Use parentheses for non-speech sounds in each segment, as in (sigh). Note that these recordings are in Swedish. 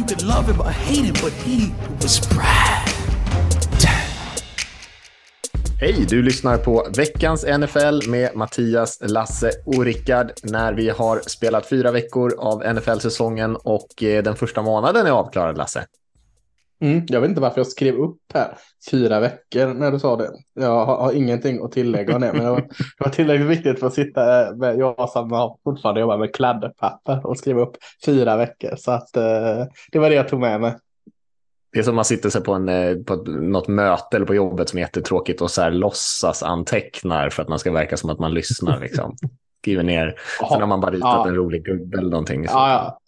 You could love him or hate him, but he was Brad. Hej, du lyssnar på veckans NFL med Mattias, Lasse och Rickard när vi har spelat fyra veckor av NFL-säsongen och eh, den första månaden är avklarad, Lasse. Mm, jag vet inte varför jag skrev upp här fyra veckor när du sa det. Jag har, har ingenting att tillägga om det, men det var, det var tillräckligt viktigt för att sitta med jag som har fortfarande jobbar med kladdpapper och skriva upp fyra veckor. Så att eh, det var det jag tog med mig. Det är som man sitter sig på, en, eh, på något möte eller på jobbet som är jättetråkigt och så här låtsas antecknar för att man ska verka som att man lyssnar. Liksom. (laughs) Skriver ner. Sen har man bara ritat Ja. en rolig gubbe eller någonting. Så. Ja, ja.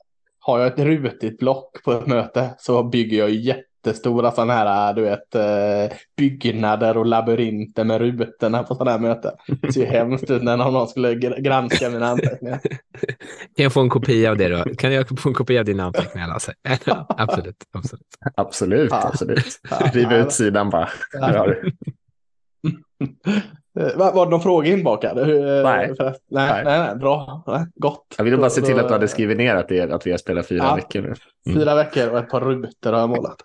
Har jag ett rutigt block på ett möte så bygger jag jättestora sådana här, du vet, eh, byggnader och labyrinter med rutorna på sådana här möten. Det ser ju hemskt ut när någon skulle gr- granska mina anteckningar. (laughs) Kan jag få en kopia av det då? Kan jag få en kopia av dina anteckningar, Lasse? absolut, (laughs) absolut. Absolut, absolut. Ja. ut sidan bara. (laughs) Eh, Var, var det någon fråga inbakad? Eh, Nej. för- nej, Nej. nej, nej, bra. Nej, gott. Jag ville bara se till att du hade skrivit ner att, det, att vi har spelat fyra Ja. veckor nu. Mm. Fyra veckor och ett par rutor har jag målat.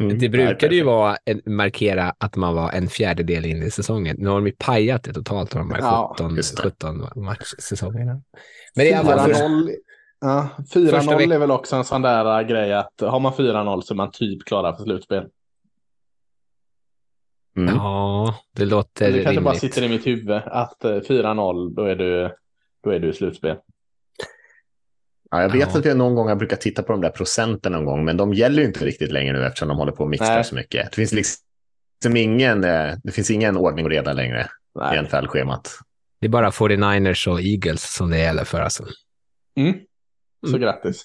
Mm. Det brukade ju vara en, markera att man var en fjärdedel in i säsongen. Nu har de ju pajat det totalt av de här Ja, 17, just det. 17 matchsäsongerna. Men det är alla. 4-0 ja, Första 4-0 veck- är väl också en sån där äh, grej att har man 4-0 så är man typ klara för slutspel. Mm. Ja, det låter Det kanske bara rimligt. sitter i mitt huvud att eh, 4-0 då är du, då är du i slutspel. Ja, jag vet Ja. att jag någon gång har brukat titta på de där procenten någon gång, men de gäller ju inte riktigt längre nu eftersom de håller på och mixar så mycket. Det finns liksom ingen, eh, det finns ingen ordning och reda längre i Nej. NFL-schemat. Det är bara 49ers och Eagles som det gäller för. Alltså. Mm. Så Mm. grattis.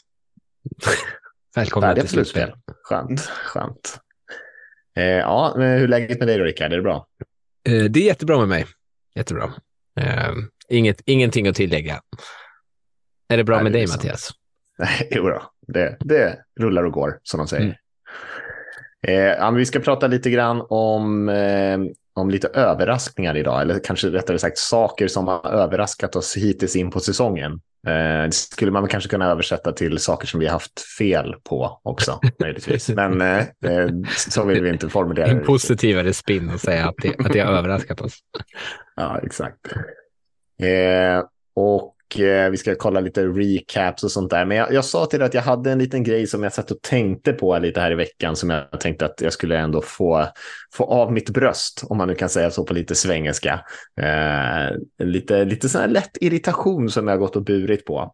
(laughs) Färdiga till slutspel. slutspel. Skönt, skönt. Eh, ja, men hur är läget med dig då, Rickard? Är det bra? Eh, Det är jättebra med mig. Jättebra. Eh, inget, ingenting att tillägga. Är det bra Nej, med det dig. Mattias? Nej, (laughs) jo då. Det, det rullar och går, som de säger. Mm. Eh, vi ska prata lite grann om, eh, om lite överraskningar idag, eller kanske rättare sagt saker som har överraskat oss hittills in på säsongen. Eh, det skulle man kanske kunna översätta till saker som vi har haft fel på också, (laughs) möjligtvis. Men eh, eh, så vill vi inte formulera det. En positivare spin och säga att det, att det har överraskat oss. Ja, exakt. Eh, och vi ska kolla lite recaps och sånt där. Men jag, jag sa till dig att jag hade en liten grej som jag satt och tänkte på lite här i veckan som jag tänkte att jag skulle ändå få, få av mitt bröst, om man nu kan säga så på lite svengelska. Eh, lite lite sån här lätt irritation som jag har gått och burit på.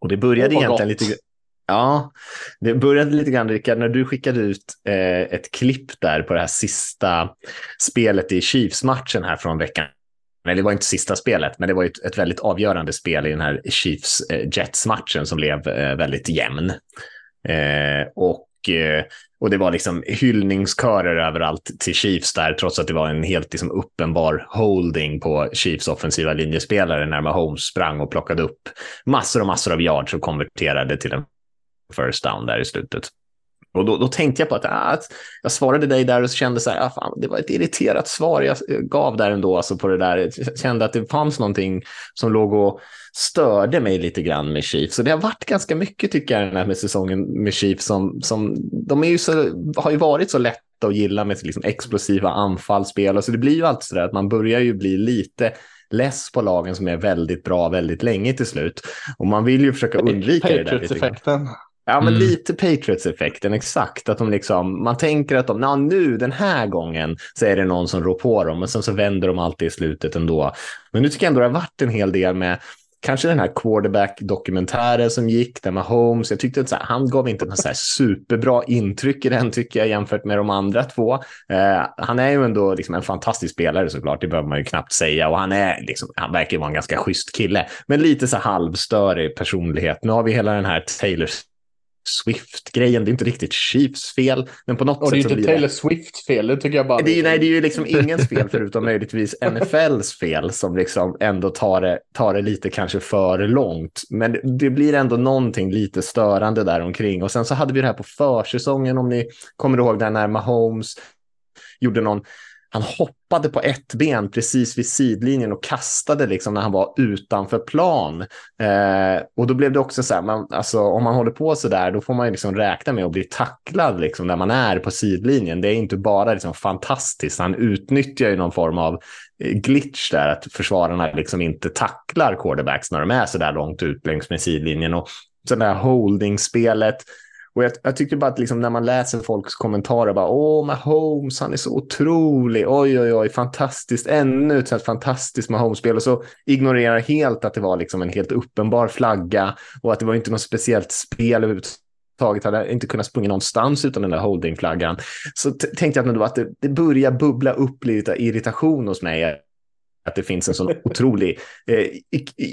Och det började vad egentligen gott. lite... Ja, det började lite grann, Rickard, när du skickade ut eh, ett klipp där på det här sista spelet i Chiefs-matchen här från veckan. Nej, det var inte sista spelet, men det var ju ett, ett väldigt avgörande spel i den här Chiefs-Jets-matchen eh, som blev eh, väldigt jämn. Eh, och, eh, och det var liksom hyllningskörer överallt till Chiefs där, trots att det var en helt liksom, uppenbar holding på Chiefs offensiva linjespelare när Mahomes sprang och plockade upp massor och massor av yards och konverterade till en first down där i slutet. Och då, då tänkte jag på att, ah, jag svarade dig där och kände så här, ah, fan, det var ett irriterat svar jag eh, gav där ändå, alltså på det där. Jag kände att det fanns någonting som låg och störde mig lite grann med Chiefs. Så det har varit ganska mycket tycker jag den här med säsongen med Chiefs som, som de är ju så, har ju varit så lätta att gilla med liksom explosiva anfallsspel. Så det blir ju alltid så där att man börjar ju bli lite less på lagen som är väldigt bra väldigt länge till slut. Och man vill ju försöka undvika det där. Patriots-effekten. Ja, men Mm. lite Patriots-effekten, exakt. Att de liksom, man tänker att de, "Nå, nu den här gången så är det någon som rår på dem, men sen så vänder de alltid i slutet ändå. Men nu tycker jag ändå det har varit en hel del med kanske den här quarterback-dokumentären som gick, där med Holmes. Jag tyckte att här, han gav inte något så här superbra intryck i den, tycker jag, jämfört med de andra två. Eh, han är ju ändå liksom en fantastisk spelare såklart, det behöver man ju knappt säga. Och han, är liksom, han verkar ju vara en ganska schysst kille, men lite så halvstörig personlighet. Nu har vi hela den här Taylor Swift-grejen. Det är inte riktigt Chiefs fel, men på något Och det är sätt inte Taylor Swift fel, det tycker jag bara. det är, nej, det är ju liksom ingens fel förutom (laughs) möjligtvis NFLs fel som liksom ändå tar det, tar det lite kanske för långt. Men det, det blir ändå någonting lite störande där omkring. Och sen så hade vi det här på försäsongen om ni kommer ihåg där när Mahomes gjorde någon han hoppade på ett ben precis vid sidlinjen och kastade liksom när han var utanför plan. Eh, och då blev det också så här, man, alltså, om man håller på så där, då får man liksom räkna med att bli tacklad liksom, när man är på sidlinjen. Det är inte bara liksom, fantastiskt, han utnyttjar ju någon form av eh, glitch där, att försvararna liksom inte tacklar quarterbacks när de är så där långt ut längs med sidlinjen. Och så det här holding-spelet, och jag, jag tycker bara att liksom när man läser folks kommentarer, bara åh, Mahomes, han är så otrolig, oj, oj, oj, fantastiskt, ännu ett sånt fantastiskt Mahomes-spel. Och så ignorerar helt att det var liksom en helt uppenbar flagga och att det var inte något speciellt spel överhuvudtaget, hade inte kunnat springa någonstans utan den där holding-flaggan. Så tänkte jag att, att det, det börjar bubbla upp lite irritation hos mig att det finns en sån otrolig eh,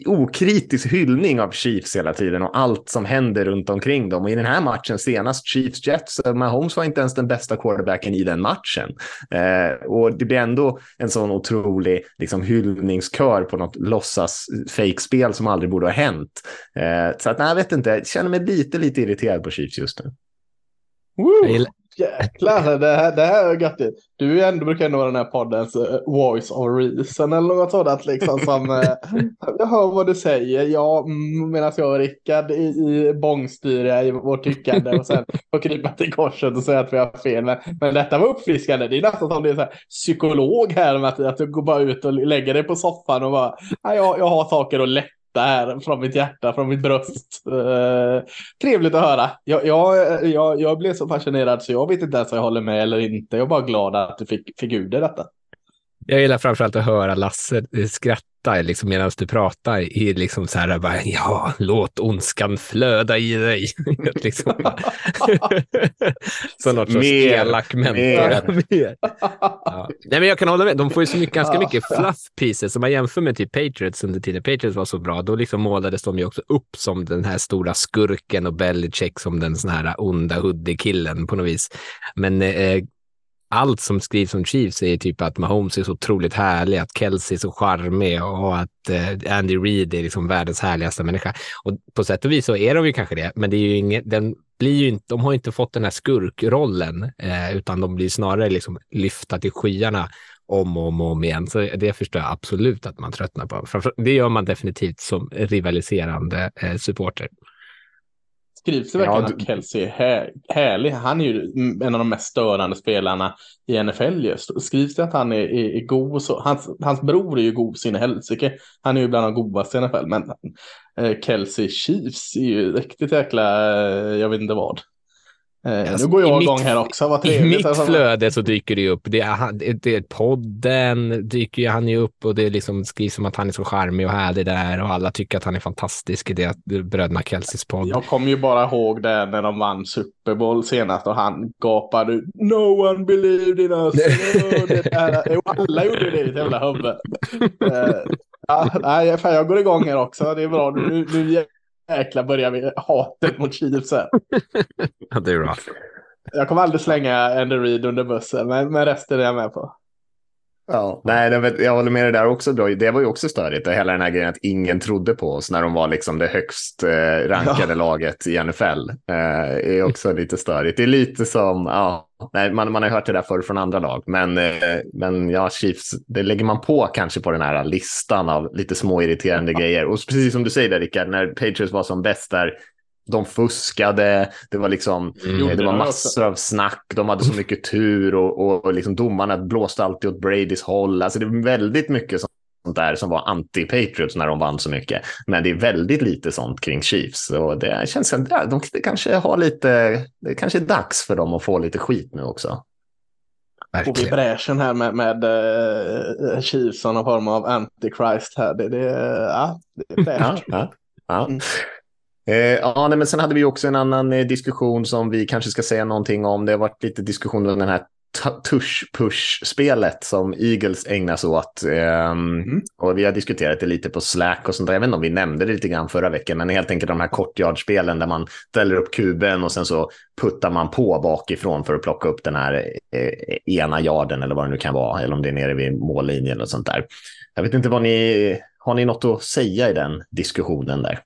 okritisk hyllning av Chiefs hela tiden och allt som händer runt omkring dem. Och i den här matchen senast, Chiefs Jets, eh, Mahomes var inte ens den bästa quarterbacken i den matchen. Eh, och det blir ändå en sån otrolig liksom, hyllningskör på något låtsas eh, fejkspel som aldrig borde ha hänt. Eh, så att, nej, jag vet inte, jag känner mig lite, lite irriterad på Chiefs just nu. Woo! Jäklar, det här, det här är göttigt. Du är ändå, brukar ändå vara den här poddens eh, voice of reason eller något sådant liksom som eh, (laughs) jag hör vad du säger, ja, medan jag och Rickard i, i bångstyriga i vårt tyckande och sen får krypa till korset och säga att vi har fel. Men, men detta var uppfriskande. Det är nästan som det är så här, psykolog här med att, att du går bara ut och lägger dig på soffan och bara, "Ja, jag, jag har saker att lätta här från mitt hjärta, från mitt bröst. Eh, trevligt att höra. Jag, jag, jag, jag blev så fascinerad så jag vet inte ens om jag håller med eller inte. Jag är bara glad att du fick, fick ur dig detta. Jag gillar framförallt att höra Lasse skratta liksom, medan du pratar. I liksom så här, bara, ja, låt ondskan flöda i dig. (laughs) liksom. (laughs) så något sorts elak mentor. (laughs) Ja. Nej, men jag kan hålla med. De får ju så mycket, ganska mycket fluff pieces. Om man jämför med typ Patriots under tiden Patriots var så bra, då liksom målades de ju också upp som den här stora skurken och Belichick som den sån här onda hoodie-killen på något vis. Men eh, allt som skrivs om Chiefs är typ att Mahomes är så otroligt härlig, att Kelsey är så charmig och att eh, Andy Reid är liksom världens härligaste människa. Och på sätt och vis så är de ju kanske det, men det är ju inget, den blir ju inte, de har inte fått den här skurkrollen, eh, utan de blir snarare liksom lyfta till skyarna om och om, och om igen. Så det förstår jag absolut att man tröttnar på. Framför, det gör man definitivt som rivaliserande eh, supporter. Skrivs det verkligen Ja, att du- Kelsey är här, härlig? Han är ju en av de mest störande spelarna i NFL just. Skrivs det att han är, är, är god så? Hans, hans bror är ju god sin helsike. Han är ju bland de godaste i NFL. Men eh, Kelsey Chiefs är ju riktigt jäkla, eh, jag vet inte vad. Eh, Alltså, nu går i jag mitt- igång här också, vad I trevligt. mitt Alltså, flöde så dyker det ju upp. Det är, det är podden dyker ju han ju upp och det liksom skrivs om att han är så charmig och härlig där och alla tycker att han är fantastisk i det bröderna Kelseys podd. Jag kommer ju bara ihåg det när de vann Super Bowl senast och han gapade No one believed in us. (laughs) Jo, alla gjorde det i ett jävla huvud. Eh, ja, nej, fan, jag går igång här också. Det är bra. Nu, nu jäklar börjar vi hatet mot Chiefs. (laughs) Ja, det är bra. Jag kommer aldrig slänga Andy Reid under bussen, men, men resten är jag med på. Ja, nej, jag håller med dig där också. Det var ju också störigt, hela den här grejen att ingen trodde på oss när de var liksom det högst eh, rankade laget i NFL. Eh, är också lite störigt. Det är lite som, ja, nej, man, man har hört det där förr från andra lag, men, eh, men ja, Chiefs, det lägger man på kanske på den här listan av lite små irriterande grejer. Och precis som du säger där, Rickard, när Patriots var som bäst där, de fuskade, det var liksom Mm. Det var det massor av snack, de hade så (laughs) mycket tur och, och, och liksom domarna blåste alltid åt Bradys håll. Alltså det var väldigt mycket sånt där som var anti-Patriots när de vann så mycket. Men det är väldigt lite sånt kring Chiefs. Och det känns som att de kanske har lite, det kanske är dags för dem att få lite skit nu också. Vi Verkligen. bräschen här med, med uh, Chiefs som någon form av antichrist här. Det, det, ja, det är Ja, fräscht. ja, ja. Mm. Eh, ja, nej, men sen hade vi också en annan eh, diskussion som vi kanske ska säga någonting om. Det har varit lite diskussion om den här tush-push-spelet som Eagles ägnar sig åt. Um, mm. Och vi har diskuterat det lite på Slack och sånt där. Jag vet inte om vi nämnde det lite grann förra veckan, men helt enkelt de här kortyardspelen där man ställer upp kuben och sen så puttar man på bakifrån för att plocka upp den här eh, ena yarden eller vad det nu kan vara, eller om det är nere vid mållinjen och sånt där. Jag vet inte vad ni, har ni något att säga i den diskussionen där?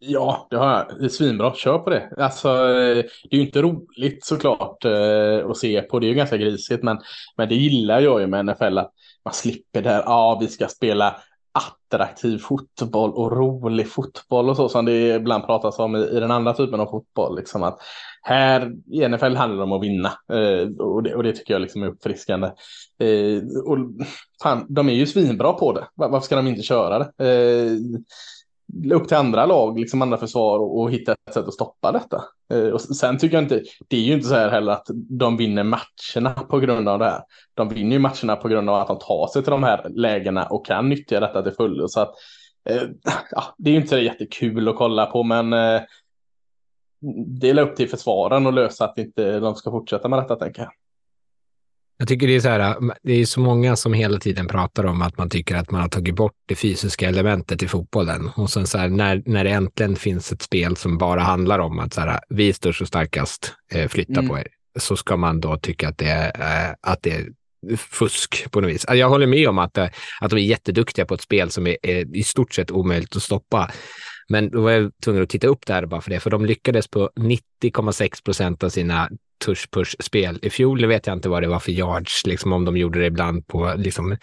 Ja, det har jag. Det är svinbra. Kör på det. Alltså, eh, det är ju inte roligt såklart eh, att se på. Det är ju ganska grisigt, men, men det gillar jag ju med NFL. Att man slipper det här, Ja, vi ska spela attraktiv fotboll och rolig fotboll och så som det ibland pratas om i, i den andra typen av fotboll. Liksom att här i NFL handlar det om att vinna eh, och, det, och, det, tycker jag liksom är uppfriskande. Eh, och fan, de är ju svinbra på det. Varför ska de inte köra det? Eh, upp till andra lag, liksom andra försvar och, och hitta ett sätt att stoppa detta. Eh, och sen tycker jag inte, det är ju inte så här heller att de vinner matcherna på grund av det här. De vinner ju matcherna på grund av att de tar sig till de här lägena och kan nyttja detta till fullo. Så att, eh, ja, det är ju inte så jättekul att kolla på, men eh, det är upp till försvaren att lösa att inte de ska fortsätta med detta, tänker jag. Jag tycker det är så här, det är så många som hela tiden pratar om att man tycker att man har tagit bort det fysiska elementet i fotbollen. Och sen så här, när, när det äntligen finns ett spel som bara handlar om att så här, vi är störst och starkast, eh, flytta mm. på er, så ska man då tycka att det är, eh, att det är fusk på något vis. Jag håller med om att, att de är jätteduktiga på ett spel som är, är i stort sett omöjligt att stoppa. Men då var jag tvungen att titta upp det här bara för det, för de lyckades på 90,6 procent av sina tush-push-spel. I fjol vet jag inte vad det var för yards, liksom om de gjorde det ibland på liksom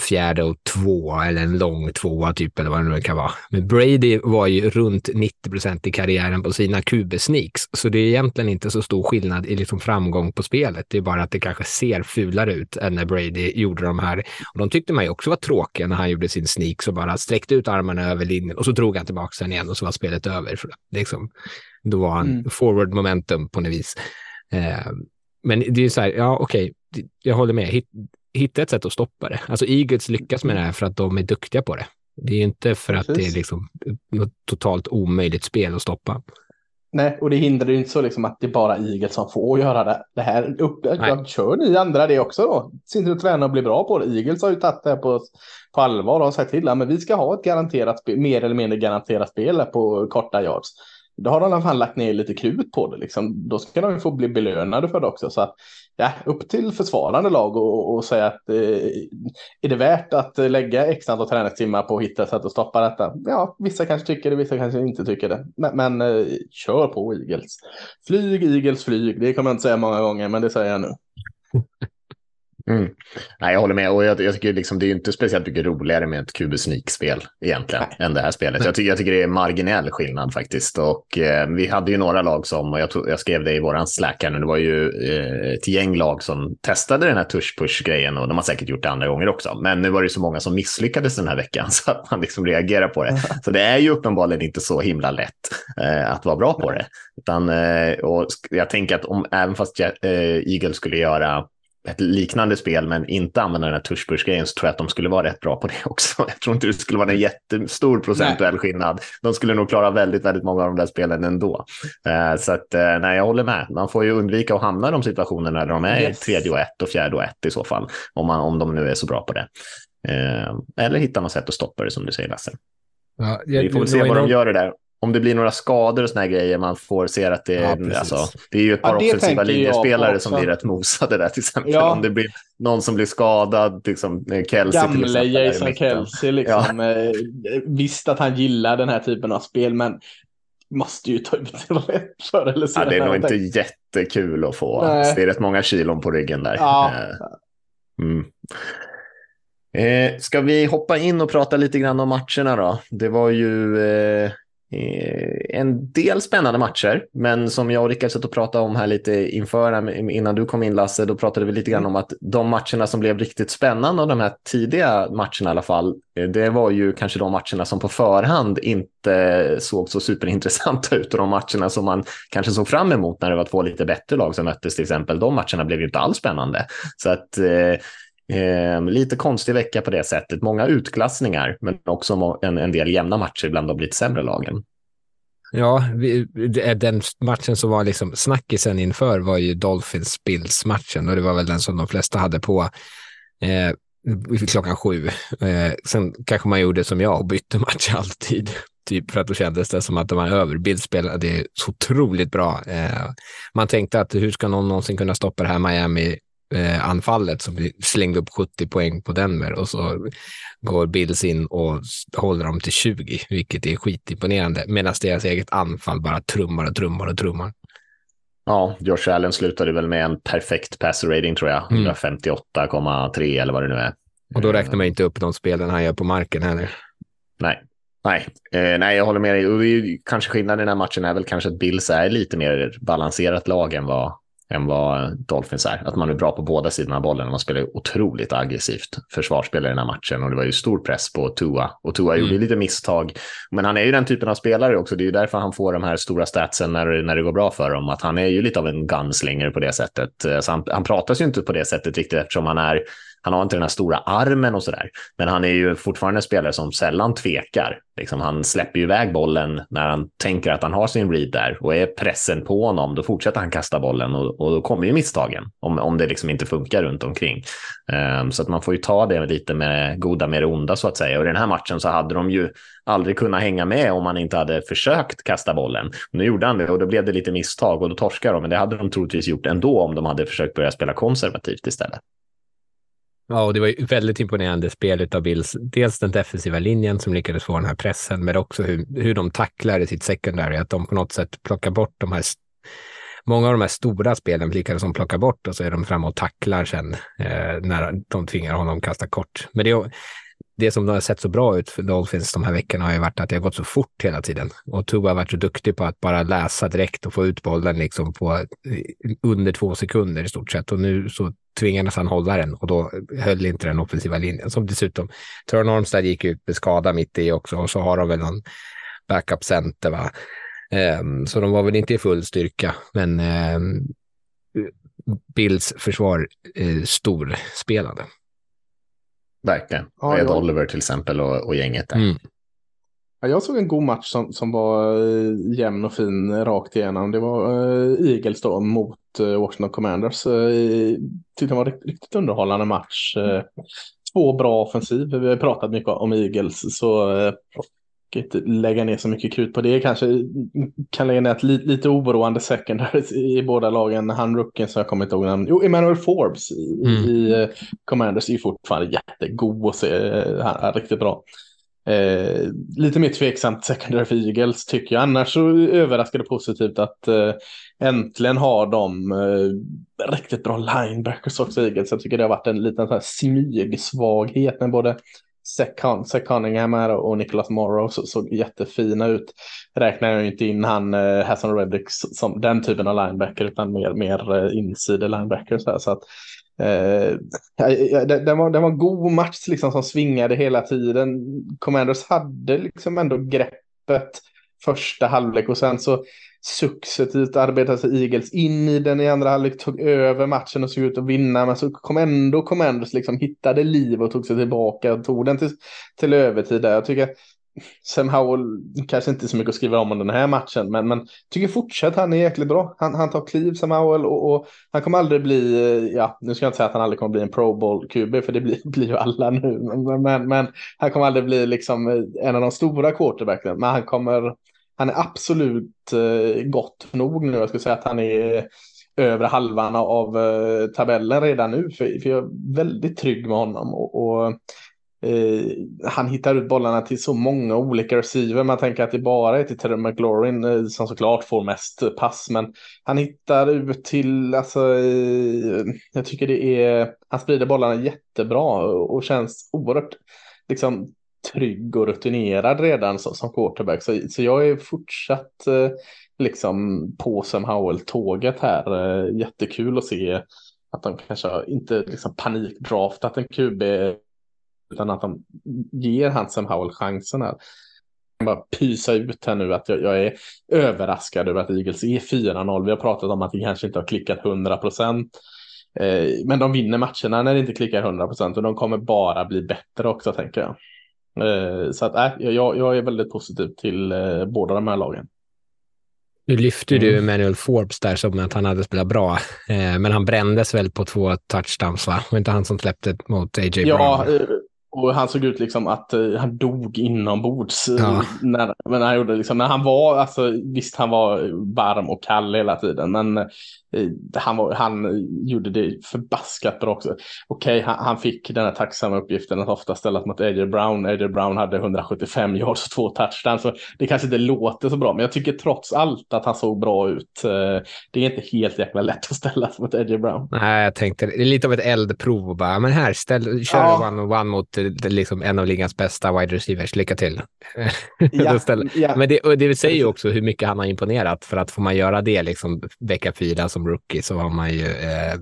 fjärde och två eller en lång tvåa typ eller vad det nu kan vara. Men Brady var ju runt 90 procent i karriären på sina QB-sneaks, så det är egentligen inte så stor skillnad i liksom framgång på spelet. Det är bara att det kanske ser fulare ut än när Brady gjorde de här. Och de tyckte man ju också var tråkiga när han gjorde sin sneak och bara sträckte ut armarna över linjen och så drog han tillbaka den igen och så var spelet över. Liksom, då var han mm. forward momentum på något vis. Eh, men det är så här, ja okej, okay, jag håller med. Hitta ett sätt att stoppa det. Alltså Eagles lyckas med det här för att de är duktiga på det. Det är inte för Precis. att det är liksom något totalt omöjligt spel att stoppa. Nej, och det hindrar ju inte så liksom att det är bara Eagles som får göra det, det här. Upp, kör ni andra det också då? Sitter och tränar och blir bra på det. Eagles har ju tagit det här på, på allvar och sagt till att vi ska ha ett garanterat spel, mer eller mindre garanterat spel på korta yards då har de i alla fall lagt ner lite krut på det. Liksom. Då ska de ju få bli belönade för det också. Så att, ja, upp till försvarande lag och, och säga att eh, är det värt att lägga x antal träningstimmar på att hitta sätt att stoppa detta? Ja, vissa kanske tycker det, vissa kanske inte tycker det. Men, men eh, kör på Eagles. Flyg, Eagles, flyg. Det kommer jag inte säga många gånger, men det säger jag nu. Mm. Nej, jag håller med. Och jag, jag tycker liksom, det är inte speciellt mycket roligare med ett kubusnikspel egentligen Nej. än det här spelet. Jag tycker, jag tycker det är marginell skillnad faktiskt. Och eh, vi hade ju några lag som, och jag, jag skrev det i våran Slack här nu, det var ju eh, ett gäng lag som testade den här tush-push-grejen och de har säkert gjort det andra gånger också. Men nu var det så många som misslyckades den här veckan (laughs) så att man liksom reagerar på det. Så det är ju uppenbarligen inte så himla lätt eh, att vara bra på det. Utan, eh, och jag tänker att om, även fast eh, Eagle skulle göra ett liknande spel men inte använda den här tuschpush-grejen så tror jag att de skulle vara rätt bra på det (laughs) också. Jag tror inte det skulle vara en jättestor procentuell nej. skillnad. De skulle nog klara väldigt, väldigt många av de där spelen ändå. Uh, så att, uh, nej, jag håller med. Man får ju undvika att hamna i de situationerna där de är yes. tredje och ett och fjärde och ett i så fall, om, man, om de nu är så bra på det. Uh, eller hitta något sätt att stoppa det som du säger, Lasse. Ja, jag, Vi får väl se vad de gör det där om det blir några skador och såna grejer, man får se att det ja, alltså, det är ju ett par ja, offensiva linjespelare som blir rätt mosade där till exempel. Ja. Om det blir någon som blir skadad, liksom eh, Kelsey Gamle till exempel. Jason Kelsey, liksom. Ja. Eh, visst att han gillar den här typen av spel, men måste ju ta ut (laughs) rätt förr eller senare. Ja, det är nog inte jättekul att få. Det är rätt många kilon på ryggen där. Ja. Eh, mm. Eh, ska vi hoppa in och prata lite grann om matcherna då? Det var ju Eh, en del spännande matcher, men som jag och Rickard satt och pratade om här lite inför, innan du kom in Lasse, då pratade vi lite grann om att de matcherna som blev riktigt spännande av de här tidiga matcherna i alla fall, eh, det var ju kanske de matcherna som på förhand inte såg så superintressanta (laughs) ut och de matcherna som man kanske såg fram emot när det var två lite bättre lag som möttes till exempel, de matcherna blev ju inte alls spännande. Så att eh, lite konstig vecka på det sättet. Många utklassningar, men också en, en del jämna matcher bland de lite sämre lagen. Ja, vi, den matchen som var liksom snackisen inför var ju Dolphins-Bills-matchen och det var väl den som de flesta hade på eh, klockan sju. Eh, sen kanske man gjorde som jag och bytte match alltid. Typ för att då kändes det som att de var över. Bills spelade så otroligt bra. Eh, man tänkte att hur ska någon någonsin kunna stoppa det här Miami eh, anfallet som slängde upp 70 poäng på Denver och så går Bills in och håller dem till 20, vilket är skitimponerande, medan deras eget anfall bara trummar och trummar och trummar. Ja, Josh Allen slutade väl med en perfekt passer rating tror jag, mm. 158,3 eller vad det nu är. Och då räknar man inte upp de spelen han gör på marken heller. Nej, nej, eh, nej, jag håller med dig. Och kanske skillnaden i den här matchen är väl kanske att Bills är lite mer balanserat lag än vad än vad Dolphins är. Att man är bra på båda sidorna av bollen. Man spelar otroligt aggressivt försvarsspel i den här matchen och det var ju stor press på Tua. Och Tua mm. gjorde lite misstag. Men han är ju den typen av spelare också. Det är ju därför han får de här stora statsen när, när det går bra för dem. Att han är ju lite av en gunslinger på det sättet. Så han, han pratas ju inte på det sättet riktigt eftersom han är han har inte den här stora armen och sådär, men han är ju fortfarande en spelare som sällan tvekar. Liksom, han släpper ju iväg bollen när han tänker att han har sin read där och är pressen på honom, då fortsätter han kasta bollen och, och då kommer ju misstagen om, om det liksom inte funkar runt omkring. Um, så att man får ju ta det lite med goda med det onda så att säga. Och i den här matchen så hade de ju aldrig kunnat hänga med om man inte hade försökt kasta bollen. Nu gjorde han det och då blev det lite misstag och då torskar de, men det hade de troligtvis gjort ändå om de hade försökt börja spela konservativt istället. Ja, och det var ju väldigt imponerande spel av Bills. Dels den defensiva linjen som lyckades få den här pressen, men också hur, hur de tacklar i sitt secondary, att de på något sätt plockar bort de här Många av de här stora spelen lyckades de plocka bort och så är de framme och tacklar sen eh, när de tvingar honom kasta kort. Men det, det som har sett så bra ut för Dolphins de här veckorna har ju varit att det har gått så fort hela tiden. Och Tua har varit så duktig på att bara läsa direkt och få ut bollen liksom på eh, under två sekunder i stort sett. Och nu så tvingades han hålla den och då höll inte den offensiva linjen. Som dessutom, Törn Armstad gick ut med skada mitt i också och så har de väl någon backup center. Va? Um, så de var väl inte i full styrka, men um, Bills försvar uh, storspelade. Verkligen. Ja, Ed jag... Oliver till exempel och, och gänget där. Mm. Ja, jag såg en god match som, som var uh, jämn och fin rakt igenom. Det var uh, Eagles då mot Washington Commanders. Uh, tyckte det var en riktigt underhållande match. Uh, två bra offensiv. Vi har pratat mycket om Eagles så uh, inte lägga ner så mycket krut på det. Kanske kan lägga ner ett li lite oroande secondary i båda lagen. Han rookien som jag kommer inte ihåg namn. Jo, Emmanuel Forbes i, mm. i Commanders är fortfarande jättegod och se. Han är riktigt bra. Eh, lite mer tveksamt secondary för Eagles tycker jag. Annars så överraskar det positivt att eh, äntligen har de eh, riktigt bra linebackers också Eagles. Jag tycker det har varit en liten här smygsvaghet med både Zach Cunningham här och Nicholas Morrow så, såg jättefina ut. Räknar jag inte in han eh, Hassan Reddick som den typen av linebacker utan mer, mer eh, inside linebacker. Så, här, så att Eh, eh det, var, det var en god match liksom som svingade hela tiden. Commanders hade liksom ändå greppet första halvlek och sen så successivt arbetade sig Eagles in i den i andra halvlek, tog över matchen och såg ut att vinna. Men så kom ändå Commanders liksom hittade liv och tog sig tillbaka och tog den till, till övertid där. Jag tycker Sam Howell kanske inte så mycket att skriva om den här matchen, men, men tycker fortsatt han är jäkligt bra. Han, han tar kliv Sam Howell och, och, han kommer aldrig bli, eh, ja, nu ska jag inte säga att han aldrig kommer bli en Pro Bowl QB, för det blir, (laughs) blir ju alla nu, men, men, men, han kommer aldrig bli liksom eh, en av de stora quarterbacken, men han kommer, han är absolut eh, gott nog nu. Jag skulle säga att han är övre halvan av tabellen redan nu, för, för jag är väldigt trygg med honom. och, och Eh, han hittar ut bollarna till så många olika receiver. Man tänker att det bara är till Terry McLaurin eh, som såklart får mest pass. Men han hittar ut till, alltså, eh, jag tycker det är, han sprider bollarna jättebra och känns oerhört liksom, trygg och rutinerad redan som, som quarterback. Så, så jag är fortsatt eh, liksom på Sam Howell-tåget här. Eh, jättekul att se att de kanske inte liksom panikdraftat en QB utan att de ger Hansen Howell chansen här. Jag bara pysa ut här nu att jag, jag är överraskad över att Eagles är 4-0. Vi har pratat om att det kanske inte har klickat 100 procent. Eh, men de vinner matcherna när det inte klickar 100 procent och de kommer bara bli bättre också tänker jag. Eh, så att äh, jag, jag är väldigt positiv till eh, båda de här lagen. Nu lyfte du Manuel Forbes där som att han hade spelat bra, eh, men han brändes väl på två touchdowns, va? Var inte han som släppte mot A.J. Brown? Ja, eh, och han såg ut liksom att uh, han dog inombords. Uh, Ja. när, men han gjorde liksom, när han var, alltså visst han var varm och kall hela tiden, men uh, han, var, han gjorde det förbaskat bra också. Okej, han, han fick den här tacksamma uppgiften att ofta ställas mot A.J. Brown. A.J. Brown hade 175 yards och två touchdowns, så det kanske inte låter så bra, men jag tycker trots allt att han såg bra ut. Uh, det är inte helt jäkla lätt att ställas mot A.J. Brown. Nej, jag tänkte, det är lite av ett eldprov bara, men här, ställ, kör Ja. one on one mot liksom en av ligans bästa wide receivers, lycka till. (laughs) Ja, ja. Men det, och det säger ju också hur mycket han har imponerat, för att får man göra det liksom vecka fyra som rookie så har man ju eh,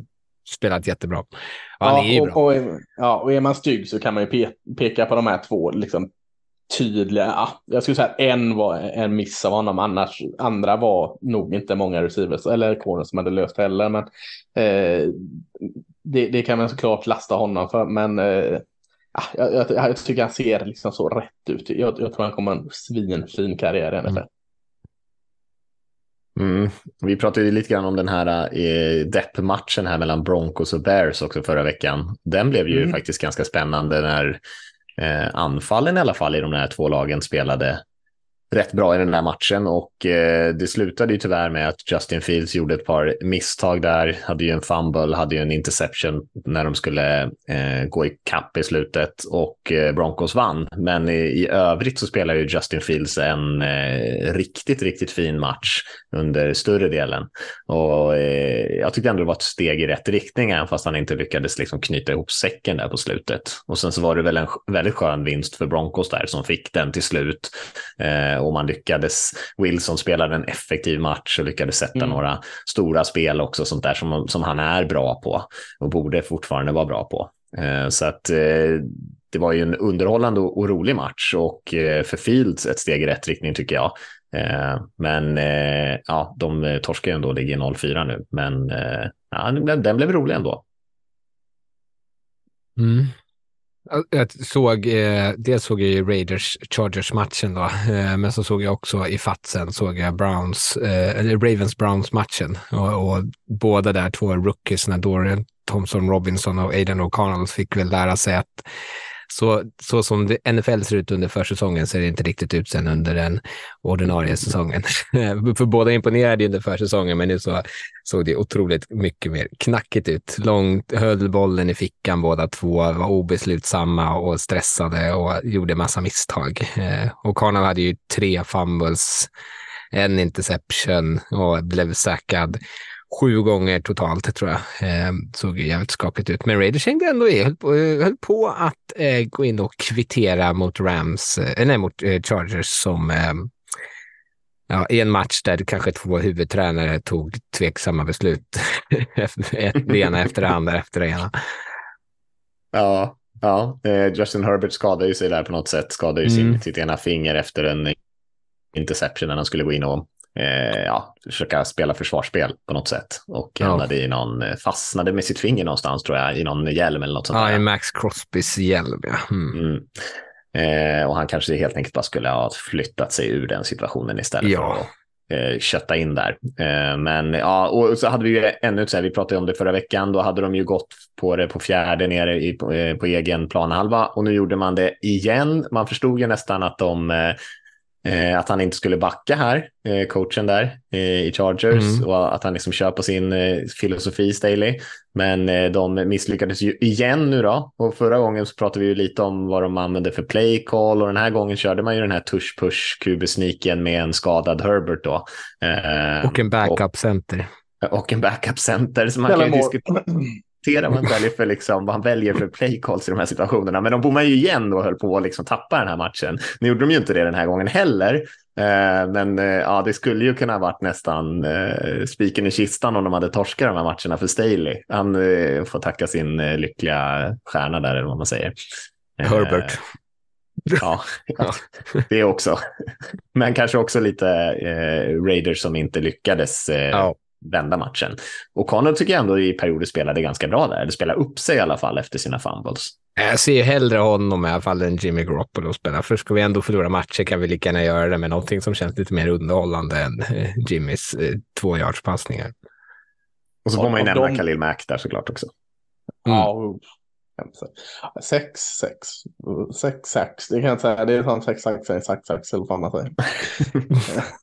spelat jättebra. Och han är ju och, bra. Och, ja, och är man stygg så kan man ju pe- peka på de här två liksom, tydliga. Ja, jag skulle säga att en var en miss av honom, annars andra var nog inte många receivers eller corners som hade löst heller. Men eh, det, det kan man såklart lasta honom för. Men eh, ja, jag, jag, jag tycker han ser liksom så rätt ut. Jag, jag tror han kommer ha en svinfin karriär i NFL. Mm. Vi pratade ju lite grann om den här eh, depp-matchen här mellan Broncos och Bears också förra veckan. Den blev ju Mm. faktiskt ganska spännande när eh, anfallen i alla fall i de här två lagen spelade rätt bra i den här matchen och eh, det slutade ju tyvärr med att Justin Fields gjorde ett par misstag där, hade ju en fumble, hade ju en interception när de skulle eh, gå i kapp i slutet och eh, Broncos vann. Men i, i övrigt så spelar ju Justin Fields en eh, riktigt, riktigt fin match under större delen. Och eh, jag tyckte ändå det var ett steg i rätt riktning, även fast han inte lyckades liksom knyta ihop säcken där på slutet. Och sen så var det väl en väldigt skön vinst för Broncos där som fick den till slut. Eh, och man lyckades, Wilson spelade en effektiv match och lyckades sätta Mm. några stora spel också, sånt där som, som han är bra på och borde fortfarande vara bra på. Eh, så att eh, det var ju en underhållande och, rolig match och eh, för Fields ett steg i rätt riktning tycker jag. Men ja, de torskar ju ändå och ligger 0-4 nu, men ja, den blev rolig ändå. Mm. Äh, jag- såg, eh, dels såg jag ju Raiders-Chargers-matchen då, eh, men så såg jag också i fatsen såg jag Browns, eh, eller Ravens-Browns-matchen. Och, och båda där två rookies, när Dorian Thompson Robinson och Aiden O'Connell fick väl lära sig att så, så som det, NFL ser ut under försäsongen ser det inte riktigt ut sen under den ordinarie säsongen. (laughs) För båda imponerade under försäsongen, men nu så såg det otroligt mycket mer knackigt ut. Långt, höll bollen i fickan båda två, var obeslutsamma och stressade och gjorde massa misstag. Eh, och Connell hade ju tre fumbles, en interception och blev säkrad sju gånger totalt tror jag. Eh, såg jävligt skakigt ut. Men Raiders hängde ändå i, höll på, eh, höll på att eh, gå in och kvittera mot Rams, eh, nej mot eh, Chargers som eh, Ja, i en match där kanske två huvudtränare tog tveksamma beslut. (laughs) Ett- det ena efter det andra efter det ena. Ja, ja. Eh, Justin Herbert skadade ju sig där på något sätt, skadade ju Mm. sin, sitt ena finger efter en interception när han skulle gå in och eh, ja, försöka spela försvarsspel på något sätt och Ja. hamnade i någon, eh, fastnade med sitt finger någonstans tror jag, i någon hjälm eller något sånt Ja, i Max Crosbys hjälm. Ja. Mm. Mm. Eh, och han kanske helt enkelt bara skulle ha flyttat sig ur den situationen istället Ja. för att eh, kötta in där. Eh, men ja, och så hade vi ju ännu så här, vi pratade om det förra veckan, då hade de ju gått på det på fjärde nere i, på, på egen planhalva och nu gjorde man det igen. Man förstod ju nästan att de eh, att han inte skulle backa här, eh, coachen där eh, i Chargers Mm. och att han liksom kör på sin eh, filosofi Staley. Men eh, de misslyckades ju igen nu då. Och förra gången så pratade vi ju lite om vad de använde för play call och den här gången körde man ju den här tush push kubesniken med en skadad Herbert då. Eh, Och en backup center. och, och en backup center. Så man Eller kan ju diskutera vad han väljer för, liksom, vad han väljer för play calls i de här situationerna. Men de bommade ju igen och höll på att liksom tappa den här matchen. Nu gjorde de ju inte det den här gången heller. Eh, men eh, ja, det skulle ju kunna ha varit nästan eh, spiken i kistan om de hade torskat de här matcherna för Staley. Han får tacka sin lyckliga stjärna där, eller vad man säger. Herbert. Ja, (laughs) (laughs) det också. Men kanske också lite eh, Raiders som inte lyckades eh, Ja. Vända matchen. Och Connor tycker jag ändå i perioder spelade ganska bra där. Det spelade upp sig i alla fall efter sina fumbles. Jag ser hellre honom i alla fall än Jimmy Garoppolo spela. För ska vi ändå förlora matcher kan vi lika gärna göra det med någonting som känns lite mer underhållande än eh, Jimmys eh, tvåjardspassningar. Och så får man ju nämna de... Khalil Mack där såklart också. Mm. Ja, Sex, sex, sex, sex. Det kan jag säga. Det är som sex, sex, sex, sex, sex eller vad man säger. (laughs)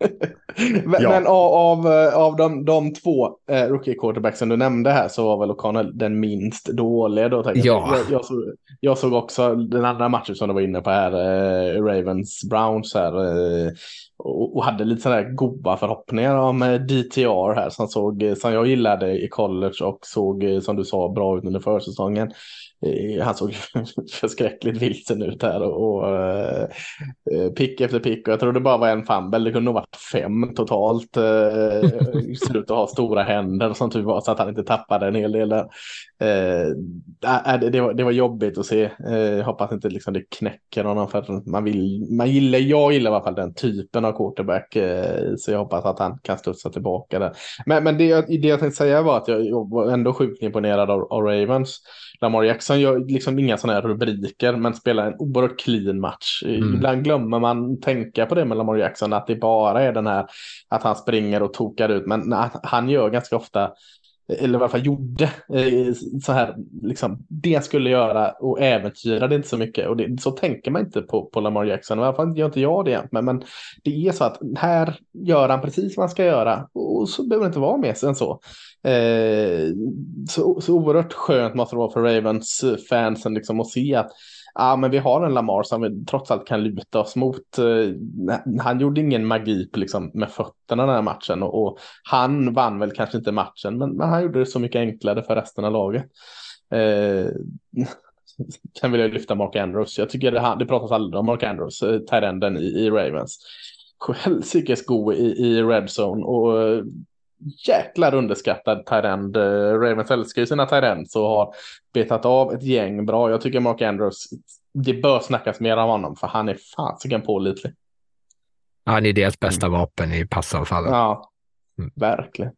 (laughs) men, ja. men av, av de, de två eh, rookie quarterbacksen du nämnde här så var väl O'Connell den minst dåliga. Då, ja. jag, jag, såg, jag såg också den andra matchen som du var inne på här, eh, Ravens Browns här. Eh, och, och, hade lite sådana goda förhoppningar om eh, DTR här som, såg, eh, som jag gillade i college och såg eh, som du sa bra ut under försäsongen. Eh, han såg (laughs) förskräckligt vilsen ut här och, och eh, eh, pick efter pick och jag tror det bara var en fumble. Det kunde nog varit fem totalt. Uh, ser ut att ha stora händer som tur var så att han inte tappade en hel del där. Äh, äh, det, var, det var jobbigt att se. Jag hoppas inte liksom det knäcker honom för man vill. Man gillar, jag gillar i alla fall den typen av quarterback så jag hoppas att han kan studsa tillbaka där. Men, men det, det jag tänkte säga var att jag var ändå sjukt imponerad av, av Ravens. Lamar Jackson gör liksom inga sådana här rubriker men spelar en oerhört clean match. Mm. Ibland glömmer man tänka på det med Lamar Jackson att det bara är den här att han springer och tokar ut men han gör ganska ofta eller eh, i alla fall gjorde så här, liksom, det skulle göra och äventyra det inte så mycket. Och det, så tänker man inte på, på Lamar Jackson, i alla fall gör inte jag det. Men, men det är så att här gör han precis vad han ska göra och så behöver det inte vara mer än så. Eh, så, så oerhört skönt måste det vara för Ravens fansen liksom att se att ja, men vi har en Lamar som vi trots allt kan luta oss mot. Eh, han gjorde ingen magi liksom, med fötterna den här matchen och, och, han vann väl kanske inte matchen, men, men, han gjorde det så mycket enklare för resten av laget. Eh, (laughs) sen vill jag lyfta Mark Andrews. Jag tycker det, det pratas aldrig om Mark Andrews, eh, Tyrenden i, i Ravens. Helsikes god i, i Red Zone och eh, jäklar underskattad Tyrend. Ravens älskar ju sina Tyrends och har betat av ett gäng bra. Jag tycker Mark Andrews, det bör snackas mer om honom för han är fasiken pålitlig. Han är deras bästa vapen i passanfallet. Ja, mm. verkligen.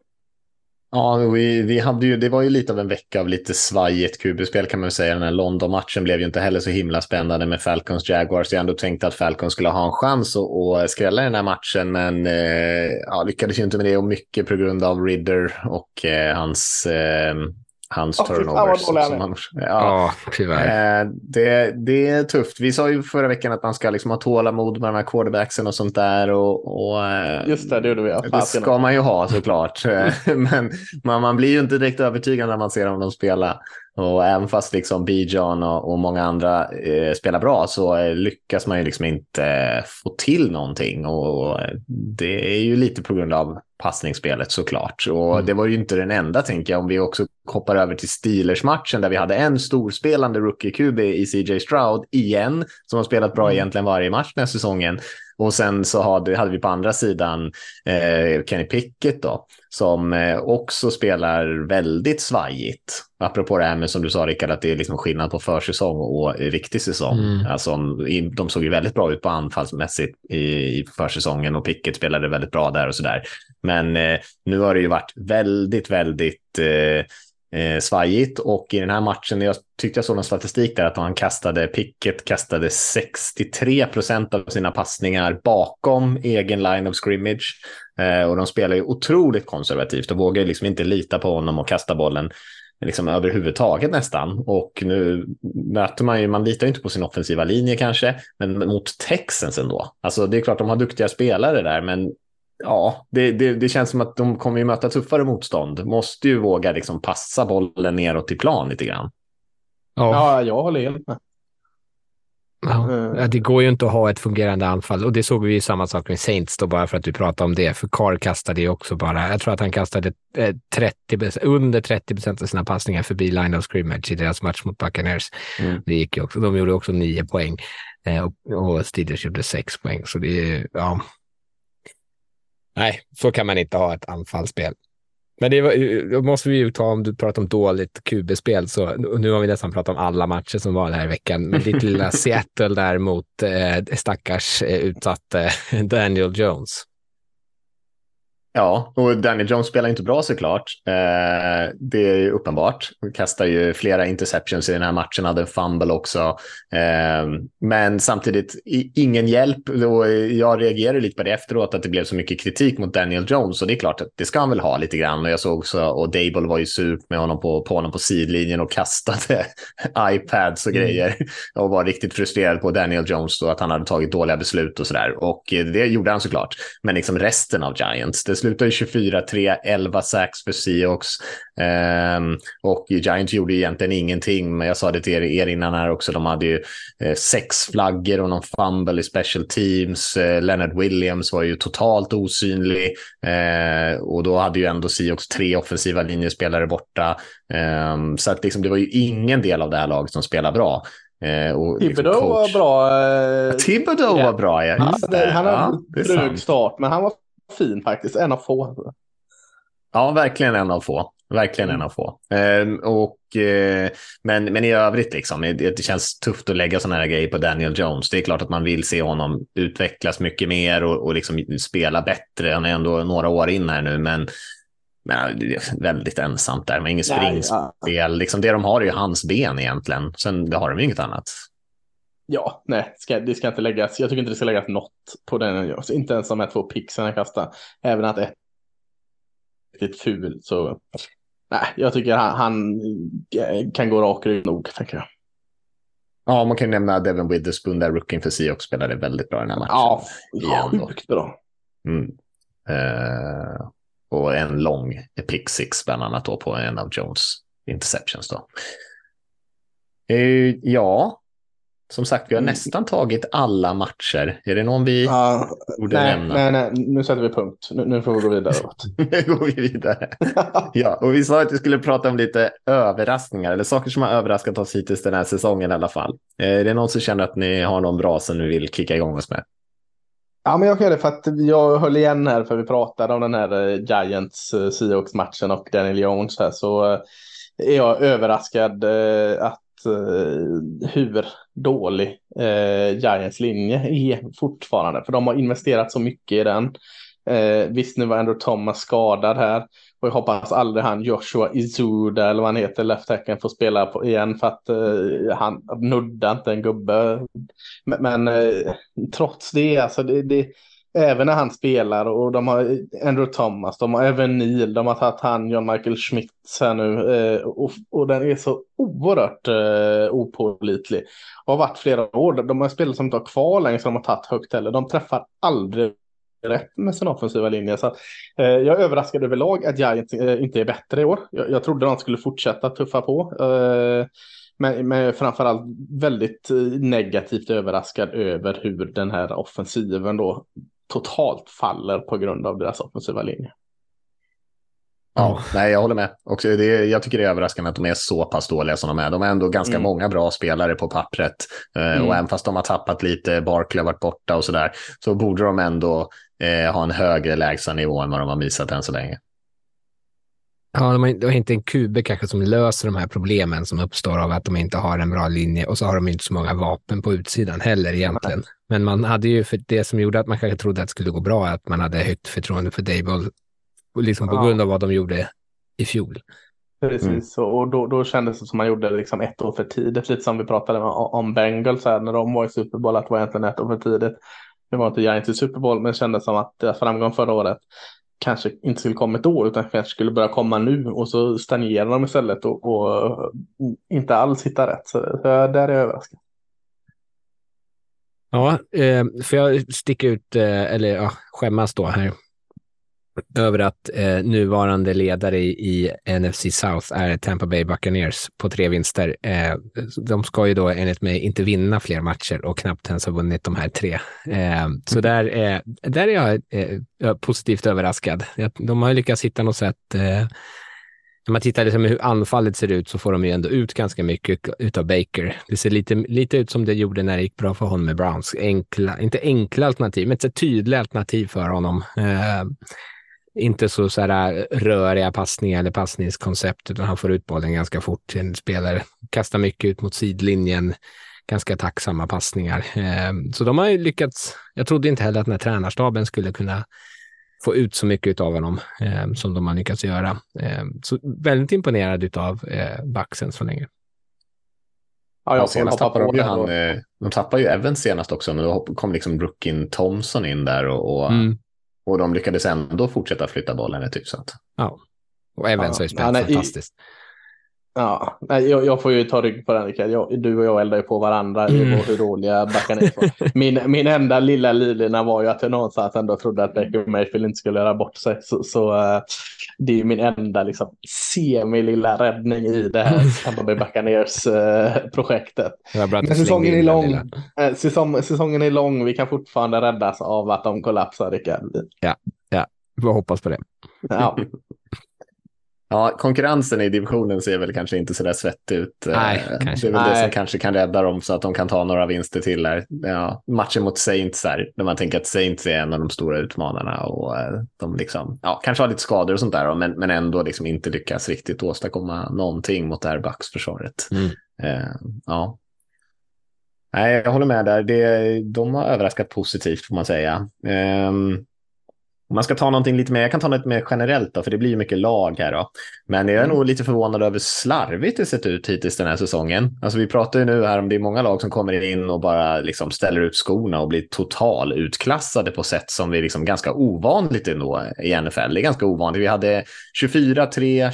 Ja, vi, vi hade ju, det var ju lite av en vecka av lite svajigt QB-spel kan man säga. Den här London-matchen blev ju inte heller så himla spännande med Falcons Jaguars. Jag ändå tänkte att Falcons skulle ha en chans att, att skrälla den här matchen, men eh, ja, lyckades ju inte med det och mycket på grund av Ridder och eh, hans eh, hans oh, turnovers. Som han, ja, tyvärr. Eh, det, det är tufft. Vi sa ju förra veckan att man ska liksom ha tålamod med de här quarterbacksen och sånt där. Och, och eh, Just det, det gjorde vi. Det ska man ju ha såklart. (laughs) Men man, man blir ju inte direkt övertygad när man ser dem spela. Och även fast liksom Bijan och, och många andra eh, spelar bra så eh, lyckas man ju liksom inte eh, få till någonting. Och det är ju lite på grund av passningsspelet såklart. Och mm. det var ju inte den enda, tänker jag, om vi också hoppar över till Steelers-matchen där vi hade en storspelande rookie-QB i CJ Stroud igen, som har spelat bra mm. egentligen varje match den här säsongen. Och sen så hade, hade vi på andra sidan eh, Kenny Pickett då, som eh, också spelar väldigt svajigt. Apropå det här med som du sa Rickard, att det är liksom skillnad på försäsong och riktig säsong. Mm. Alltså, de såg ju väldigt bra ut på anfallsmässigt i, i försäsongen och Pickett spelade väldigt bra där och så där. Men eh, nu har det ju varit väldigt, väldigt eh, eh, svajigt och i den här matchen, jag tyckte jag såg någon statistik där att han kastade, Pickett kastade 63 procent av sina passningar bakom egen line of scrimmage. Eh, och de spelar ju otroligt konservativt och vågar liksom inte lita på honom och kasta bollen eh, liksom överhuvudtaget nästan. Och nu möter man ju, man litar ju inte på sin offensiva linje kanske, men mot Texans ändå. Alltså det är klart de har duktiga spelare där, men ja, det, det, det, känns som att de kommer ju möta tuffare motstånd. Måste ju våga liksom passa bollen neråt i plan lite grann. Ja, ja jag håller helt med. Ja, eh. det går ju inte att ha ett fungerande anfall och det såg vi ju samma sak med Saints då bara för att du pratade om det. För Carr kastade ju också bara, jag tror att han kastade 30, eh, under 30 procent av sina passningar förbi line of scrimmage i deras match mot Buccaneers. Mm. Det gick ju också, de gjorde också nio poäng eh, och, och Steelers gjorde sex poäng. Så det är, ja, Nej, så kan man inte ha ett anfallsspel. Men det var, då måste vi ju ta, om du pratar om dåligt QB-spel, så nu har vi nästan pratat om alla matcher som var den här veckan. Men ditt lilla (laughs) Seattle där mot eh, stackars eh, utsatte (laughs) Daniel Jones. Ja, och Daniel Jones spelar inte bra såklart. Eh, det är ju uppenbart. Han kastar ju flera interceptions i den här matchen, hade en fumble också. Eh, men samtidigt ingen hjälp. Och jag reagerade lite på det efteråt, att det blev så mycket kritik mot Daniel Jones. Och det är klart att det ska han väl ha lite grann. Och jag såg också, och Dable var ju sur med honom på, på honom på sidlinjen och kastade (laughs) iPads och mm. grejer. Och var riktigt frustrerad på Daniel Jones då, att han hade tagit dåliga beslut och sådär. Och det gjorde han såklart. Men liksom resten av Giants, det slutar 24-3, 11 sacks för Seahawks. Um, och Giants gjorde egentligen ingenting, men jag sa det till er, innan här också, de hade ju eh, sex flaggor och någon fumble i special teams. Eh, Leonard Williams var ju totalt osynlig eh, och då hade ju ändå Seahawks tre offensiva linjespelare borta. Um, så att liksom, det var ju ingen del av det här laget som spelade bra. Eh, liksom Thibodeau var bra. Eh, Thibodeau var bra, ja. Han, han hade en trög start, men han var fin faktiskt. En av få. Ja, verkligen en av få. Verkligen mm. en av få. Eh, och, eh, men, men i övrigt, liksom, det, det känns tufft att lägga sådana här grejer på Daniel Jones. Det är klart att man vill se honom utvecklas mycket mer och, och liksom spela bättre. Han är ändå några år in här nu, men men det är väldigt ensamt där med inget springspel. Ja. Liksom det de har är ju hans ben egentligen. Sen det har de inget annat. Ja, nej, ska, det ska inte läggas. Jag tycker inte det ska läggas något på den. Alltså, inte ens de här två pixen jag kastar. Även att ett riktigt ful så. Nej, jag tycker han, han kan gå rak rygg nog, tänker jag. Ja, man kan nämna Devin Witherspoon där rookien för Seahawks spelade väldigt bra den här matchen. Ja, sjukt bra. Mm. Uh, och en lång pick six bland annat då på en av Jones interceptions då. Uh, ja, som sagt, vi har mm. nästan tagit alla matcher. Är det någon vi uh, borde nej, nämna? Nej, nej, nu sätter vi punkt. Nu, nu får vi gå vidare. (laughs) nu går vi vidare. (laughs) ja, och vi sa att vi skulle prata om lite överraskningar, eller saker som har överraskat oss hittills den här säsongen i alla fall. Eh, är det någon som känner att ni har någon bra som ni vill kicka igång oss med? Ja, men jag kan göra det för att jag höll igen här för vi pratade om den här eh, Giants eh, Seahawks-matchen och Daniel Jones här så är jag överraskad att Eh, hur dålig eh, Giants linje är fortfarande. För de har investerat så mycket i den. Eh, visst, nu var ändå Thomas skadad här. Och jag hoppas aldrig han Joshua Izuda eller vad han heter, left tacken, får spela på igen för att eh, han nuddar inte en gubbe. Men, men eh, trots det, alltså det, det även när han spelar och de har Andrew Thomas, de har även Neil, de har tagit han John Michael Schmitz här nu eh, och, och den är så oerhört eh, opålitlig. Det har varit flera år, de har spelat som inte har kvar längre så de har tagit högt heller. De träffar aldrig rätt med sin offensiva linje. Så, eh, jag är överraskad överlag att Giants eh, inte är bättre i år. Jag, jag trodde de skulle fortsätta tuffa på. Eh, men, men framförallt väldigt eh, negativt överraskad över hur den här offensiven då totalt faller på grund av deras offensiva linje. Ja, nej, jag håller med. Och det, jag tycker det är överraskande att de är så pass dåliga som de är. De är ändå ganska mm. många bra spelare på pappret. Eh, mm. Och även fast de har tappat lite, Barkley har varit borta och sådär, så borde de ändå eh, ha en högre lägstanivå än vad de har visat än så länge. Ja, de har, inte en kube kanske som löser de här problemen som uppstår av att de inte har en bra linje och så har de inte så många vapen på utsidan heller egentligen. Men man hade ju, för det som gjorde att man kanske trodde att det skulle gå bra, att man hade högt förtroende för Dable, liksom på ja. grund av vad de gjorde i fjol. Precis, mm. och då, då kändes det som man gjorde liksom ett år för tidigt, lite som vi pratade om Bengals här när de var i Super Bowl, att det var egentligen ett år för tidigt. Det var inte Giants i Super Bowl, men det kändes som att deras framgång förra året kanske inte skulle komma ett år utan kanske skulle börja komma nu och så stagnerar de istället och, och inte alls hittar rätt. Så där är jag överraskad. Ja, eh, jag sticka ut, eh, eller ja, skämmas då här över att eh, nuvarande ledare i, i, NFC South är Tampa Bay Buccaneers på tre vinster. Eh, de ska ju då enligt mig inte vinna fler matcher och knappt ens ha vunnit de här tre. Eh, så mm. där, är, där är jag eh, positivt överraskad. De har ju lyckats hitta något sätt. Eh, när man tittar liksom hur anfallet ser ut så får de ju ändå ut ganska mycket av Baker. Det ser lite, lite ut som det gjorde när det gick bra för honom med Browns. Enkla, inte enkla alternativ, men ett tydligt alternativ för honom. Eh, inte så, så här äh, röriga passningar eller passningskoncept, utan han får ut bollen ganska fort. En spelare kastar mycket ut mot sidlinjen, ganska tacksamma passningar. Ehm, så de har ju lyckats. Jag trodde inte heller att den här tränarstaben skulle kunna få ut så mycket av honom eh, som de har lyckats göra. Eh, så väldigt imponerad av eh, Bucks så länge. Ja, Ja, jag senast tappade ju det. han, eh, de tappade ju Evans senast också, men då kom liksom Brookin Thompson in där och, och, Mm. Och de lyckades ändå fortsätta flytta bollen ett hyfsat. Och Evans Ja, har ju spelat nej, i- fantastiskt. Ja, nej, jag, jag får ju ta rygg på den Rickard. Jag, du och jag eldar ju på varandra i Mm. hur dåliga Buccaneers var. Min, min enda lilla livlina var ju att jag någonstans ändå trodde att Baker Mayfield inte skulle göra bort sig. Så, så eh, det är min enda liksom, semi-lilla räddning i det här (laughs) Tampa Bay Buccaneers-projektet. Att Men säsongen är lång. lilla. Eh, säsong, säsongen är lång. Vi kan fortfarande räddas av att de kollapsar, Rickard. Vi får hoppas på det. Ja. (laughs) Ja, konkurrensen i divisionen ser väl kanske inte så där svettig ut. Eh, Nej. Det är väl det Nej. som kanske kan rädda dem så att de kan ta några vinster till här. Ja, matchen mot Saints där, där man tänker att Saints är en av de stora utmanarna och eh, de liksom, ja, kanske har lite skador och sånt där, men, men ändå liksom inte lyckas riktigt åstadkomma någonting mot det här Bucks-försvaret. Mm. Eh, ja. Nej, jag håller med där. Det, de har överraskat positivt får man säga. Ehm, om man ska ta någonting lite mer, jag kan ta något mer generellt då, för det blir ju mycket lag här då. Men jag är nog lite förvånad över hur slarvigt det sett ut hittills den här säsongen. Alltså vi pratar ju nu här om det är många lag som kommer in och bara liksom ställer ut skorna och blir total utklassade på sätt som är liksom ganska ovanligt ändå i NFL. Det är ganska ovanligt. Vi hade 24-3,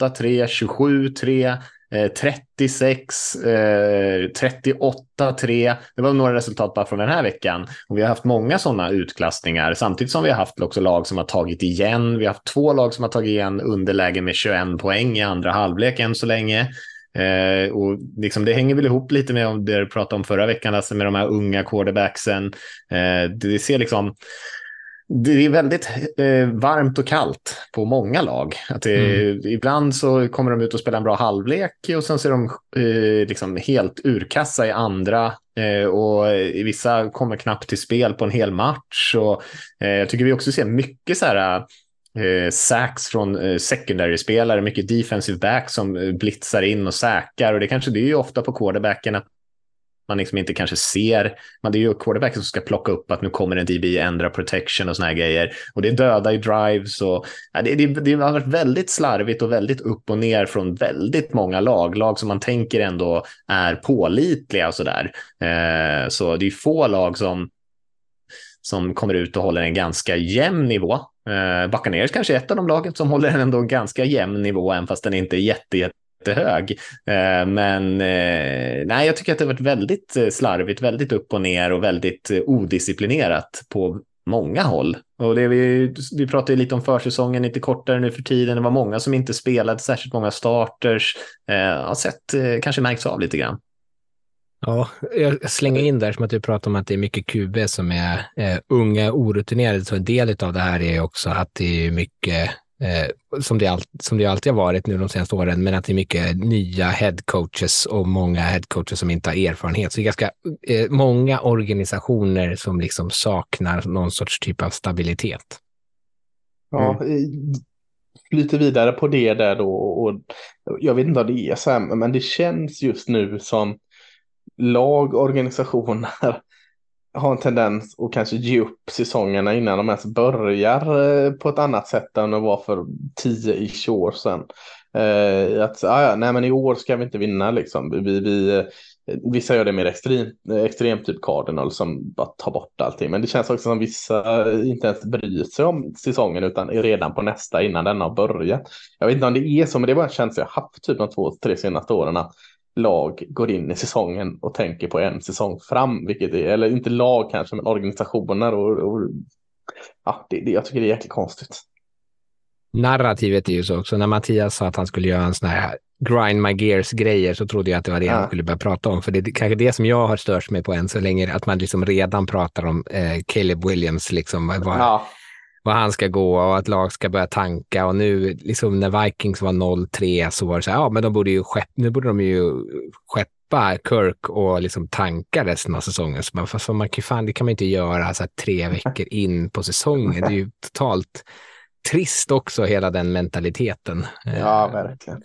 28-3, 27-3. 36, eh, 38-3. Eh, det var några resultat bara från den här veckan. Och vi har haft många sådana utklassningar samtidigt som vi har haft också lag som har tagit igen. Vi har haft två lag som har tagit igen underläge med 21 poäng i andra halvlek än så länge. Eh, och liksom det hänger väl ihop lite med det du pratade om förra veckan, alltså med de här unga quarterbacksen. Eh, det ser liksom det är väldigt eh, varmt och kallt på många lag. Att det, Ibland så kommer de ut och spelar en bra halvlek och sen så är de eh, liksom helt urkassa i andra. Eh, och vissa kommer knappt till spel på en hel match. Och, eh, jag tycker vi också ser mycket så här eh, sacks från eh, secondary-spelare, mycket defensive back som blitzar in och säkrar. Och det kanske det är ju ofta på quarterbacken att man liksom inte kanske ser. Men det är ju quarterbacken som ska plocka upp att nu kommer en DB, ändra protection och såna här grejer. Och det dödar ju drives och ja, det, det, det har varit väldigt slarvigt och väldigt upp och ner från väldigt många lag. Lag som man tänker ändå är pålitliga och sådär. Eh, så det är få lag som som kommer ut och håller en ganska jämn nivå. Eh, Buccaneers kanske är ett av de lagen som håller en ändå ganska jämn nivå, även fast den inte är jätte, jättehög. Eh, men eh, nej, jag tycker att det har varit väldigt eh, slarvigt, väldigt upp och ner och väldigt odisciplinerat på många håll. Och det vi, vi pratade lite om försäsongen lite kortare nu för tiden. Det var många som inte spelade särskilt många starters. Eh, har sett, eh, kanske märkts av lite grann. Ja, jag slänger in där som att du pratar om att det är mycket QB som är eh, unga, orutinerade. Så en del av det här är också att det är mycket, eh, som, det all, som det alltid har varit nu de senaste åren, men att det är mycket nya headcoaches och många headcoaches som inte har erfarenhet. Så det är ganska eh, många organisationer som liksom saknar någon sorts typ av stabilitet. Ja, Mm. flyter vidare på det där då. Och jag vet inte vad det är men det känns just nu som lag, organisationer har en tendens att kanske ge upp säsongerna innan de ens börjar eh, på ett annat sätt än det var för 10-ish år sedan. Eh, att, ah, ja, nej men i år ska vi inte vinna liksom. Vi, vi, eh, vissa gör det mer extrem, extremt, typ Cardinal som bara tar bort allting. Men det känns också som vissa inte ens bryr sig om säsongen utan är redan på nästa innan den har börjat. Jag vet inte om det är så, men det var en känsla jag haft typ de två, tre senaste åren. Att lag går in i säsongen och tänker på en säsong fram, vilket är, eller inte lag kanske, men organisationer och, och ja, det, det, jag tycker det är jäkligt konstigt. Narrativet är ju så också. När Mattias sa att han skulle göra en sån här grind my gears grejer så trodde jag att det var det Ja. han skulle börja prata om. För det är kanske det som jag har stört mig på än så länge, att man liksom redan pratar om eh, Caleb Williams, liksom vad, Ja, vad han ska gå och att lag ska börja tanka. Och nu, liksom när Vikings var 0-3 så var det så här, ja men de borde ju skepp, nu borde de ju skeppa Kirk och liksom tanka resten av säsongen. Så man, fast man kan, fan, det kan man inte göra så här tre veckor in på säsongen. Det är ju totalt trist också, hela den mentaliteten. ja Eh, verkligen.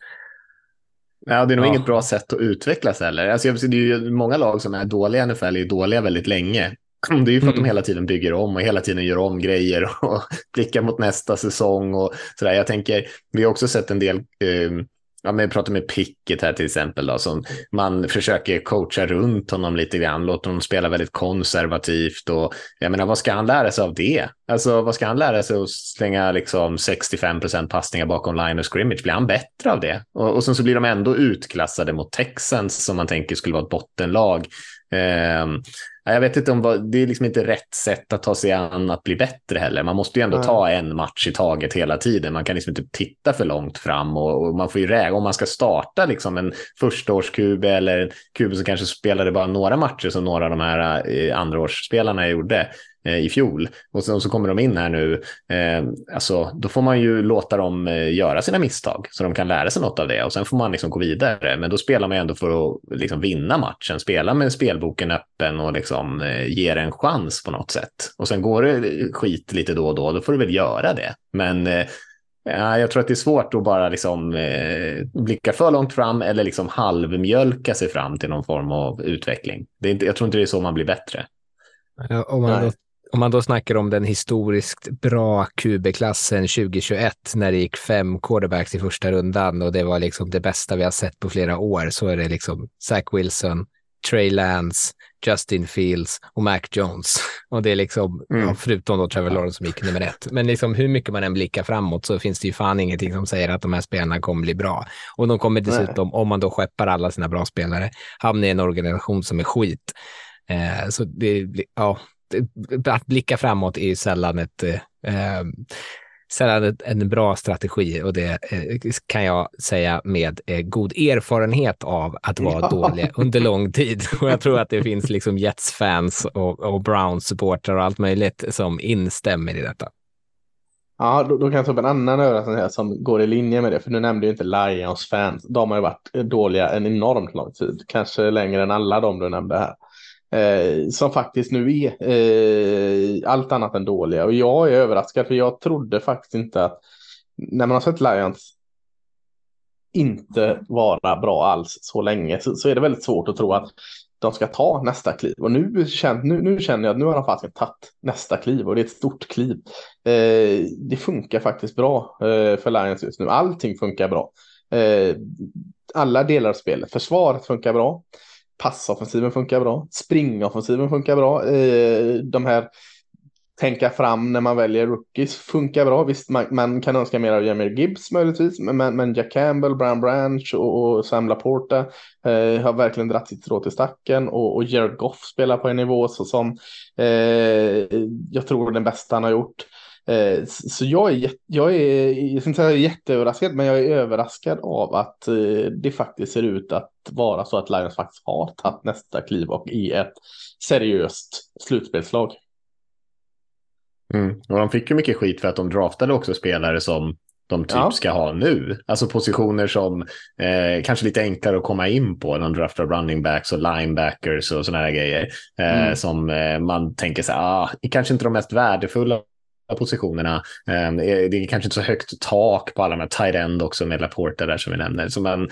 Ja, det är nog Ja. inget bra sätt att utvecklas heller. Alltså, jag- det är ju många lag som är dåliga i NFL är dåliga väldigt länge. (laughs) Det är ju för att de Mm. hela tiden bygger om och hela tiden gör om grejer (laughs) och blickar mot nästa säsong och sådär. Jag tänker, vi har också sett en del, eh, ja, men jag pratar med Pickett här till exempel, då, som man försöker coacha runt honom lite grann, låter honom spela väldigt konservativt och jag menar, vad ska han lära sig av det? Alltså, vad ska han lära sig att slänga liksom 65 procent passningar bakom line och scrimmage? Blir han bättre av det? Och, och sen så blir de ändå utklassade mot Texans som man tänker skulle vara ett bottenlag. Ja, jag vet inte om vad, det är liksom inte rätt sätt att ta sig an att bli bättre heller. Man måste ju ändå Nej. ta en match i taget hela tiden. Man kan liksom inte titta för långt fram och, och man får ju räkna om man ska starta liksom en förstaårs-QB eller en QB som kanske spelade bara några matcher som några av de här eh, andraårsspelarna gjorde i fjol och sen så kommer de in här nu. Eh, alltså, då får man ju låta dem eh, göra sina misstag så de kan lära sig något av det och sen får man liksom gå vidare. Men då spelar man ju ändå för att liksom vinna matchen, spela med spelboken öppen och liksom eh, ge det en chans på något sätt. Och sen går det skit lite då och då, då får du väl göra det. Men eh, Ja, jag tror att det är svårt att bara liksom, eh, blicka för långt fram eller liksom halvmjölka sig fram till någon form av utveckling. Det är inte, jag tror inte det är så man blir bättre. Ja, Om man, Nej. då, om man då snackar om den historiskt bra QB-klassen 2021 när det gick fem quarterbacks i första rundan och det var liksom det bästa vi har sett på flera år så är det liksom Zach Wilson, Trey Lance, Justin Fields och Mac Jones. (laughs) Och det är liksom, Mm. ja, förutom då Trevor Lawrence som gick nummer ett. Men liksom hur mycket man än blickar framåt så finns det ju fan ingenting som säger att de här spelarna kommer bli bra. Och de kommer dessutom, om man då skeppar alla sina bra spelare, hamna i en organisation som är skit. Eh, så det, ja, att blicka framåt är sällan ett eh, sällan ett, en bra strategi och det eh, kan jag säga med eh, god erfarenhet av att vara Ja. dålig under lång tid. (laughs) Och jag tror att det finns liksom Jets-fans och, och Browns-supportrar och allt möjligt som instämmer i detta. Ja, då, då kan jag ta upp en annan överraskning här som går i linje med det. För du nämnde ju inte Lions fans. De har ju varit dåliga en enormt lång tid. Kanske längre än alla de du nämnde här. Eh, som faktiskt nu är eh, allt annat än dåliga. Och jag är överraskad för jag trodde faktiskt inte att när man har sett Lions inte vara bra alls så länge så, så är det väldigt svårt att tro att de ska ta nästa kliv. Och nu, känner- nu, nu känner jag att nu har de faktiskt tagit nästa kliv och det är ett stort kliv. Eh, det funkar faktiskt bra eh, för Lions just nu. Allting funkar bra. Eh, alla delar av spelet. Försvaret funkar bra. Passoffensiven funkar bra. Springoffensiven funkar bra. Eh, de här tänka fram när man väljer rookies funkar bra. Visst, man, man kan önska mer av Jamir Gibbs möjligtvis, men, men, Jack Campbell, Brian Branch och, och Sam Laporta eh, har verkligen dratt sitt strå till stacken och, och Jared Goff spelar på en nivå så som eh, jag tror den bästa han har gjort. Eh, så jag är, jag är, jag ska inte säga jätteöverraskad, men jag är överraskad av att eh, det faktiskt ser ut att vara så att Lions faktiskt har tagit nästa kliv och i ett seriöst slutspelslag. Mm. Och de fick ju mycket skit för att de draftade också spelare som de typ Ja. ska ha nu. Alltså positioner som eh, kanske lite enklare att komma in på. De draftar running backs och linebackers och sådana här grejer. Eh, Mm. Som eh, man tänker här, ah, kanske inte de mest värdefulla positionerna. Eh, det är kanske inte så högt tak på alla de här tight end också med Laporta där som vi nämner. Så man,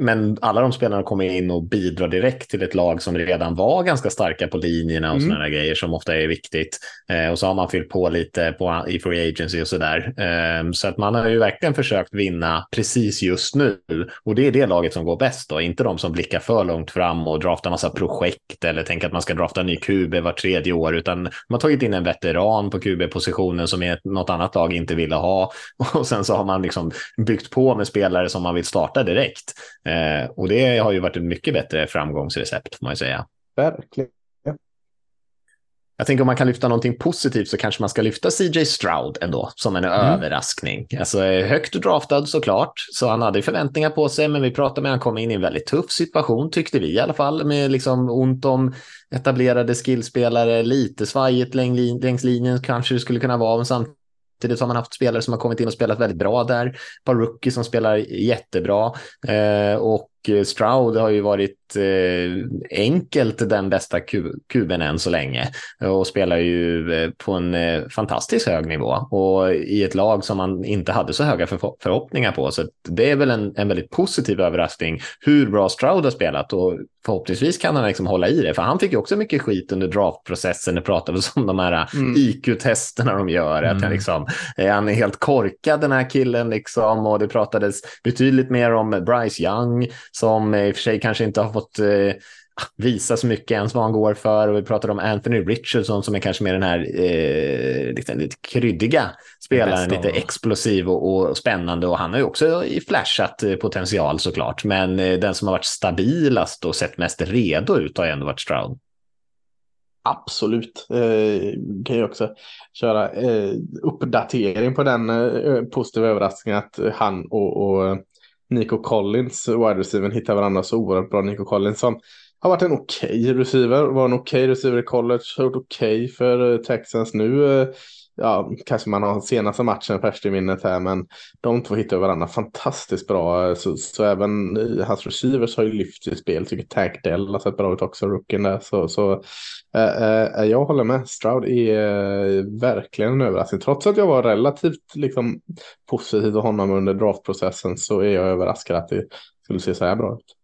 men alla de spelarna kommer in och bidrar direkt till ett lag som redan var ganska starka på linjerna och Mm. sådana grejer som ofta är viktigt. Eh, och så har man fyllt på lite på, i free agency och sådär. Eh, så att man har ju verkligen försökt vinna precis just nu. Och det är det laget som går bäst då, inte de som blickar för långt fram och draftar massa projekt eller tänker att man ska drafta en ny QB var tredje år, utan man har tagit in en veteran på QB-positionen som är något annat lag inte ville ha. (laughs) Och sen så har man liksom byggt på med spelare som man vill starta direkt. Eh, och det har ju varit ett mycket bättre framgångsrecept, får man ju säga. Verkligen. Jag tänker om man kan lyfta någonting positivt så kanske man ska lyfta CJ Stroud ändå som en överraskning. Alltså eh, högt draftad såklart, så han hade förväntningar på sig, men vi pratade med han kom in i en väldigt tuff situation tyckte vi i alla fall, med liksom ont om etablerade skillspelare, lite svajigt läng- längs linjen kanske det skulle kunna vara, men samtidigt har man haft spelare som har kommit in och spelat väldigt bra där, ett par rookies som spelar jättebra. Eh, och Stroud har ju varit eh, enkelt den bästa kuben än så länge och spelar ju eh, på en eh, fantastiskt hög nivå och i ett lag som man inte hade så höga för, förhoppningar på. Så det är väl en, en väldigt positiv överraskning hur bra Stroud har spelat och förhoppningsvis kan han liksom hålla i det, för han fick ju också mycket skit under draftprocessen. Det pratades om de här mm. IQ-testerna de gör, mm. att han, liksom, han är helt korkad den här killen liksom och det pratades betydligt mer om Bryce Young som i och för sig kanske inte har fått eh, visa så mycket ens vad han går för. Och vi pratade om Anthony Richardson som är kanske mer den här eh, lite, lite kryddiga spelaren, lite explosiv och, och, spännande. Och han har ju också flashat eh, potential såklart. Men eh, den som har varit stabilast och sett mest redo ut har ju ändå varit Stroud. Absolut. Eh, kan jag också köra eh, uppdatering på den eh, positiva överraskningen att han och, och Nico Collins, wide receiver, hittar varandra så oerhört bra. Nico Collins som har varit en okej okay receiver, var en okej okay receiver i college, har gjort okej okay för eh, Texans nu. Eh, ja, kanske man har senaste matchen först i minnet här, men de två hittar varandra fantastiskt bra. Eh, så, så även hans receivers har ju lyft i spel. Tycker Tank Dell har sett bra ut också, rookien där. Så, så Eh, eh, eh, jag håller med. Stroud är verkligen en överraskning. Trots att jag var relativt liksom, positiv till honom under draftprocessen så är jag överraskad att det skulle se så här bra ut.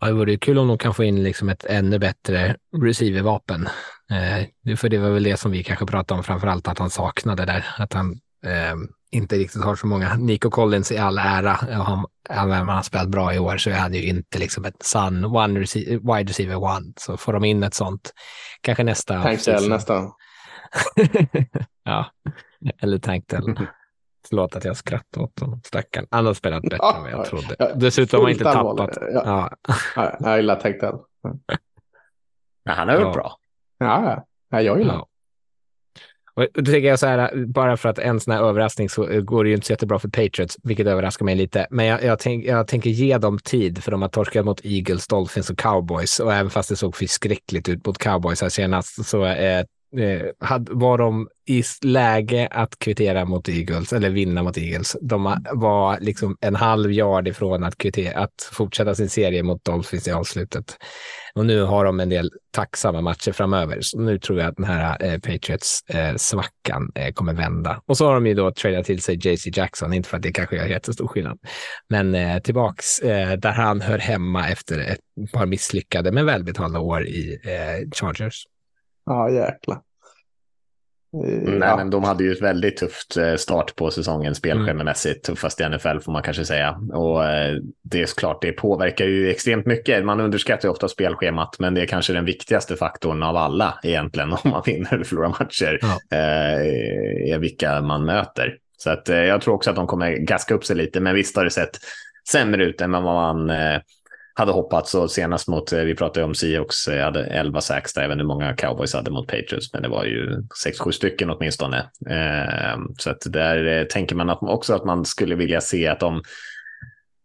Ja, det vore kul om de kan få in liksom ett ännu bättre receivervapen. Eh, för det var väl det som vi kanske pratade om framför allt att han saknade där. Att han eh, inte riktigt har så många. Nico Collins i all ära, han, även om han har spelat bra i år så är han ju inte liksom ett sun one receiver, wide receiver one. Så får de in ett sånt, kanske nästa. Tankdell nästan. (laughs) ja, eller Tankdell. (laughs) Förlåt att jag skrattar åt honom, stackarn. Han har spelat bättre ja, än vad jag trodde. Ja, Dessutom har han inte tappat. Ja. Ja. jag gillar Tenkdell. Ja, han har gjort bra. Ja, ja. jag gillar ja. Och då tänker jag så här, bara för att en sån här överraskning så går det ju inte så jättebra för Patriots, vilket överraskar mig lite. Men jag, jag, tänk, jag tänker ge dem tid, för de har torskat mot Eagles, Dolphins och Cowboys. Och även fast det såg förskräckligt ut mot Cowboys här senast, så eh, eh, var de i läge att kvittera mot Eagles, eller vinna mot Eagles. De var liksom en halv yard ifrån att, kvittera, att fortsätta sin serie mot Dolphins i avslutet. Och nu har de en del tacksamma matcher framöver. Så nu tror jag att den här eh, Patriots-svackan eh, eh, kommer vända. Och så har de ju då tradat till sig JC Jackson, inte för att det kanske gör jättestor skillnad, men eh, tillbaks eh, där han hör hemma efter ett par misslyckade men välbetalda år i eh, Chargers. Ja, jäklar. Mm, nej, men de hade ju ett väldigt tufft eh, start på säsongen spelschememässigt, mm. tuffast i NFL får man kanske säga. Och eh, det är såklart, det påverkar ju extremt mycket. Man underskattar ju ofta spelschemat, men det är kanske den viktigaste faktorn av alla egentligen (laughs) om man vinner eller förlorar matcher, ja. är vilka man möter. Så att jag tror också att de kommer gaska upp sig lite, men visst har det sett sämre ut än vad man hade hoppats och senast mot, eh, vi pratade om Seahawks, eh, hade 11 sax där, inte hur många cowboys hade mot Patriots, men det var ju 6-7 stycken åtminstone. Ehm, så att där eh, tänker man att också att man skulle vilja se att de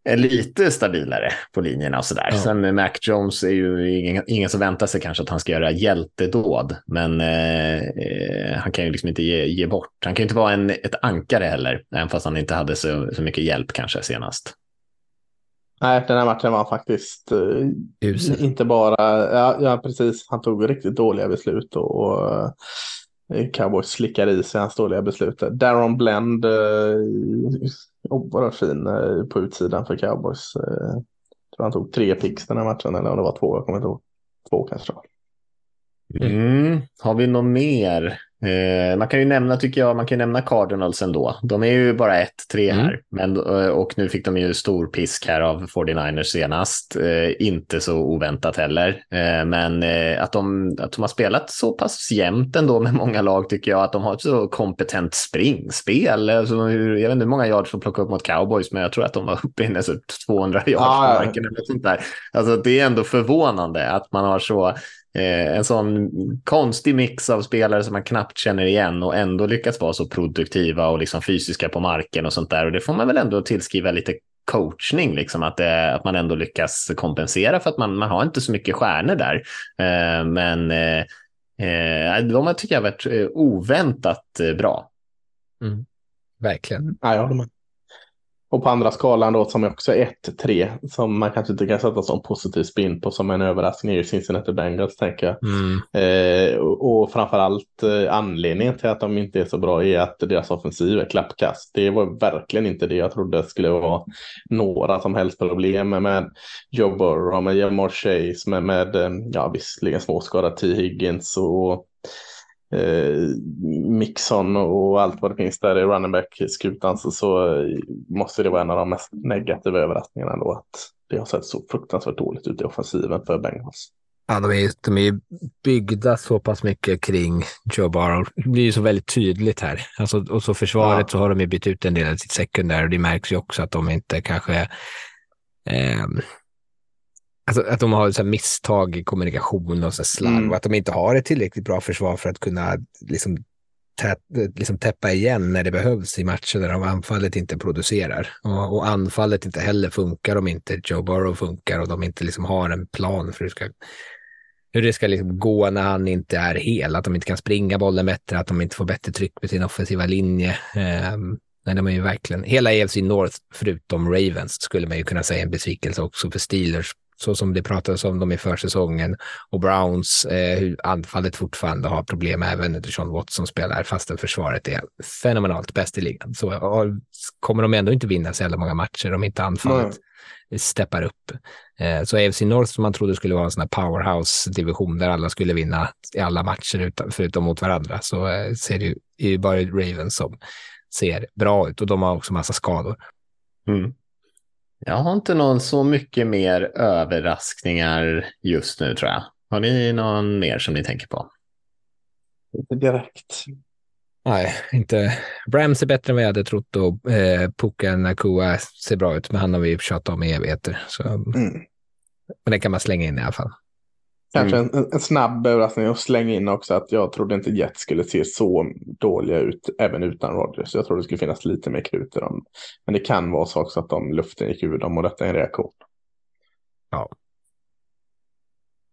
är lite stabilare på linjerna och sådär. Ja. Sen Mac Jones är ju ingen, ingen som väntar sig kanske att han ska göra hjältedåd, men eh, han kan ju liksom inte ge, ge bort. Han kan ju inte vara en, ett ankare heller, även fast han inte hade så, så mycket hjälp kanske senast. Nej, den här matchen var faktiskt eh, inte bara, ja, ja, precis, han tog riktigt dåliga beslut och, och eh, Cowboys slickade i sig hans dåliga beslut. Darren Blend, eh, oerhört fin eh, på utsidan för Cowboys. Eh, tror han tog tre picks den här matchen, eller om det var två, jag kommer inte ihåg. Två kanske. Mm. Har vi något mer? Eh, man kan ju nämna, tycker jag, man kan nämna Cardinals ändå. De är ju bara 1-3 mm. här, men, eh, och nu fick de ju stor pisk här av 49ers senast. Eh, inte så oväntat heller, men att, de, att de har spelat så pass jämnt ändå med många lag tycker jag, att de har ett så kompetent springspel. Alltså, jag vet inte hur många yards de plockade upp mot Cowboys, men jag tror att de var uppe i nästan 200 yards på marken eller sånt där. Alltså, det är ändå förvånande att man har så en sån konstig mix av spelare som man knappt känner igen och ändå lyckats vara så produktiva och liksom fysiska på marken och sånt där. Och det får man väl ändå tillskriva lite coachning, liksom att, det, att man ändå lyckas kompensera för att man, man har inte så mycket stjärnor där. Eh, men eh, eh de har tycker jag varit eh, oväntat bra. Mm. Verkligen. Ja, jag håller med. Och på andra skalan då som är också 1-3 som man kanske inte kan sätta som positiv spin på som en överraskning är ju Cincinnati Bengals tänker jag. Mm. Eh, och, och framförallt eh, anledningen till att de inte är så bra är att deras offensiv är klappkast. Det var verkligen inte det jag trodde skulle vara några som helst problem med Joe Burrow, med Jamar Chase, med, med eh, ja visserligen småskadad T. Higgins och eh, Mixon och allt vad det finns där i running back-skutan så, så måste det vara en av de mest negativa överraskningarna ändå att det har sett så fruktansvärt dåligt ut i offensiven för Bengals. Ja, de är, de är byggda så pass mycket kring Joe Burrow. Det blir ju så väldigt tydligt här. Alltså, och så försvaret ja. så har de ju bytt ut en del av sitt sekundär och det märks ju också att de inte kanske eh, Alltså att de har så misstag i kommunikation och så slarv mm. och att de inte har ett tillräckligt bra försvar för att kunna liksom, tät, liksom täppa igen när det behövs i matcher där de anfallet inte producerar. Och, och, anfallet inte heller funkar om inte Joe Burrow funkar och de inte liksom har en plan för hur det ska, hur det ska liksom gå när han inte är hel. Att de inte kan springa bollen bättre, att de inte får bättre tryck på sin offensiva linje. Um, Nej, de är ju verkligen, hela EFC North förutom Ravens skulle man ju kunna säga en besvikelse också för Steelers så som det pratades om dem i försäsongen och Browns, eh, hur anfallet fortfarande har problem även när Sean Watson spelar fastän försvaret är fenomenalt bäst i ligan. Så och, kommer de ändå inte vinna så jävla många matcher om inte anfallet Nej. steppar upp. Eh, så AFC North som man trodde skulle vara en sån här powerhouse-division där alla skulle vinna i alla matcher utan, förutom mot varandra så eh, ser det ju, är ju bara Ravens som ser bra ut och de har också massa skador. Mm. Jag har inte någon så mycket mer överraskningar just nu tror jag. Har ni någon mer som ni tänker på? Inte direkt. Nej, inte. Brams är bättre än vad jag hade trott och eh, Puka Nakua ser bra ut, men han har vi tjatat om i evigheter. Så. Mm. Men den kan man slänga in i alla fall. Kanske mm. en, en, snabb överraskning och slänga in också att jag trodde inte Jets skulle se så dåliga ut även utan Rodgers. Jag trodde det skulle finnas lite mer krut i dem. Men det kan vara så också att de luften gick ur dem och detta är en reaktion. Ja.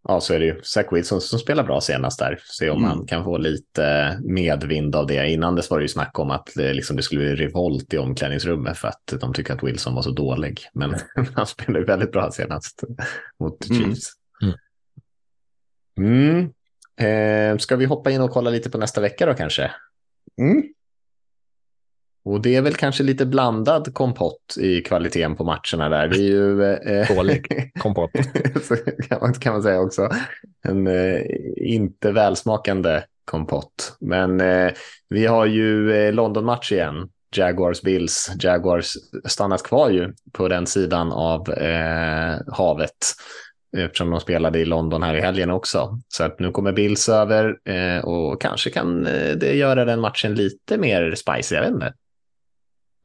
Ja, så är det ju. Zach Wilson som spelar bra senast där. Se om mm. han kan få lite medvind av det. Innan dess var det ju snack om att det, liksom, det skulle bli revolt i omklädningsrummet för att de tycker att Wilson var så dålig. Men (laughs) han spelar ju väldigt bra senast mot mm. Chiefs. Mm. Mm. Eh, ska vi hoppa in och kolla lite på nästa vecka då kanske? Mm. Och det är väl kanske lite blandad kompott i kvaliteten på matcherna där. Det är ju... Eh, Dålig kompott. (laughs) kan, man, kan man säga också. En eh, inte välsmakande kompott. Men eh, vi har ju eh, London-match igen. Jaguars Bills. Jaguars stannat kvar ju på den sidan av eh, havet eftersom de spelade i London här i helgen också. Så att nu kommer Bills över eh, och kanske kan eh, det göra den matchen lite mer spicy, jag vet inte.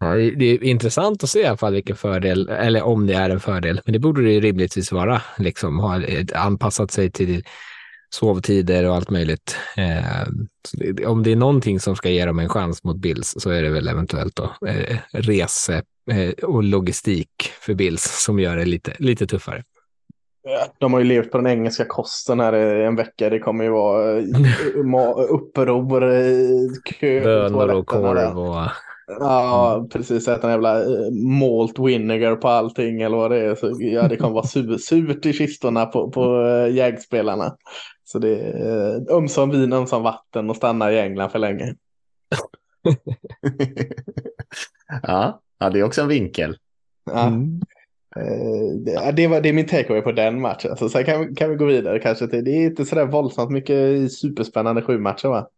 Ja, det är intressant att se i alla fall vilken fördel, eller om det är en fördel, men det borde det rimligtvis vara, liksom ha anpassat sig till sovtider och allt möjligt. Eh, om det är någonting som ska ge dem en chans mot Bills så är det väl eventuellt då eh, rese eh, och logistik för Bills som gör det lite, lite tuffare. (laughs) De har ju levt på den engelska kosten här en vecka. Det kommer ju vara eh, uppror, kö. Bönor och korv och... Ja, mm. precis. Äta en jävla eh, malt vinegar på allting eller vad det är. Så, ja, det kommer vara sur, surt i kistorna på, på jägspelarna. Så det är ömsom vin, ömsom vatten och stanna i England för länge. (laughs) ja, ja, det är också en vinkel. Ja. Mm. Eh, det, var, det är min takeaway på den matchen. Så sen kan, kan vi gå vidare kanske till, det är inte sådär våldsamt mycket superspännande sju matcher va?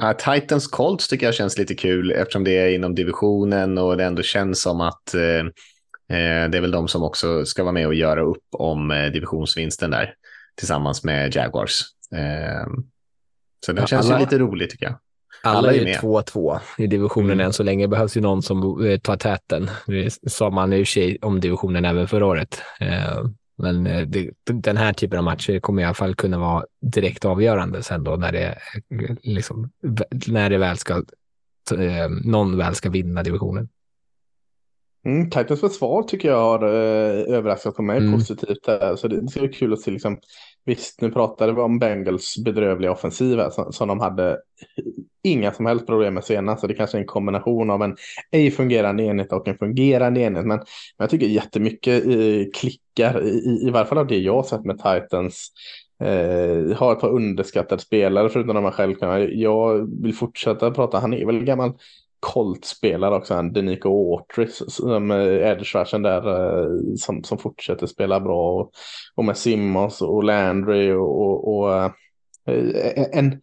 Ja, Titans Colts tycker jag känns lite kul eftersom det är inom divisionen och det ändå känns som att eh, eh det är väl de som också ska vara med och göra upp om eh, divisionsvinsten där tillsammans med Jaguars. Eh, så det ja, känns alla... ju lite roligt tycker jag. Alla, är ju 2-2 i divisionen mm. än så länge. behövs ju någon som eh, tar täten. Det sa man i och för sig om divisionen även förra året. Eh, men eh, det, den här typen av matcher kommer i alla fall kunna vara direkt avgörande sen då när det, liksom, när det väl ska, någon väl ska vinna divisionen. Mm, Titans försvar tycker jag har eh, överraskat på mig Mm. positivt. Där. Så det, det ska bli kul att se. Liksom, visst, nu pratade vi om Bengals bedrövliga offensiv som, som de hade inga som helst problem med senast. Så det kanske är en kombination av en ej fungerande enhet och en fungerande enhet. Men, men jag tycker jättemycket eh, klickar, i, i, i varje fall av det jag har sett med Titans. Eh, har ett par underskattade spelare förutom de här självklara. Jag vill fortsätta prata, han är väl gammal Colt-spelare också, han Denico Autry som eh, edge rushen där eh, som, som fortsätter spela bra och, och med Simmons och Landry och, och, och eh, en,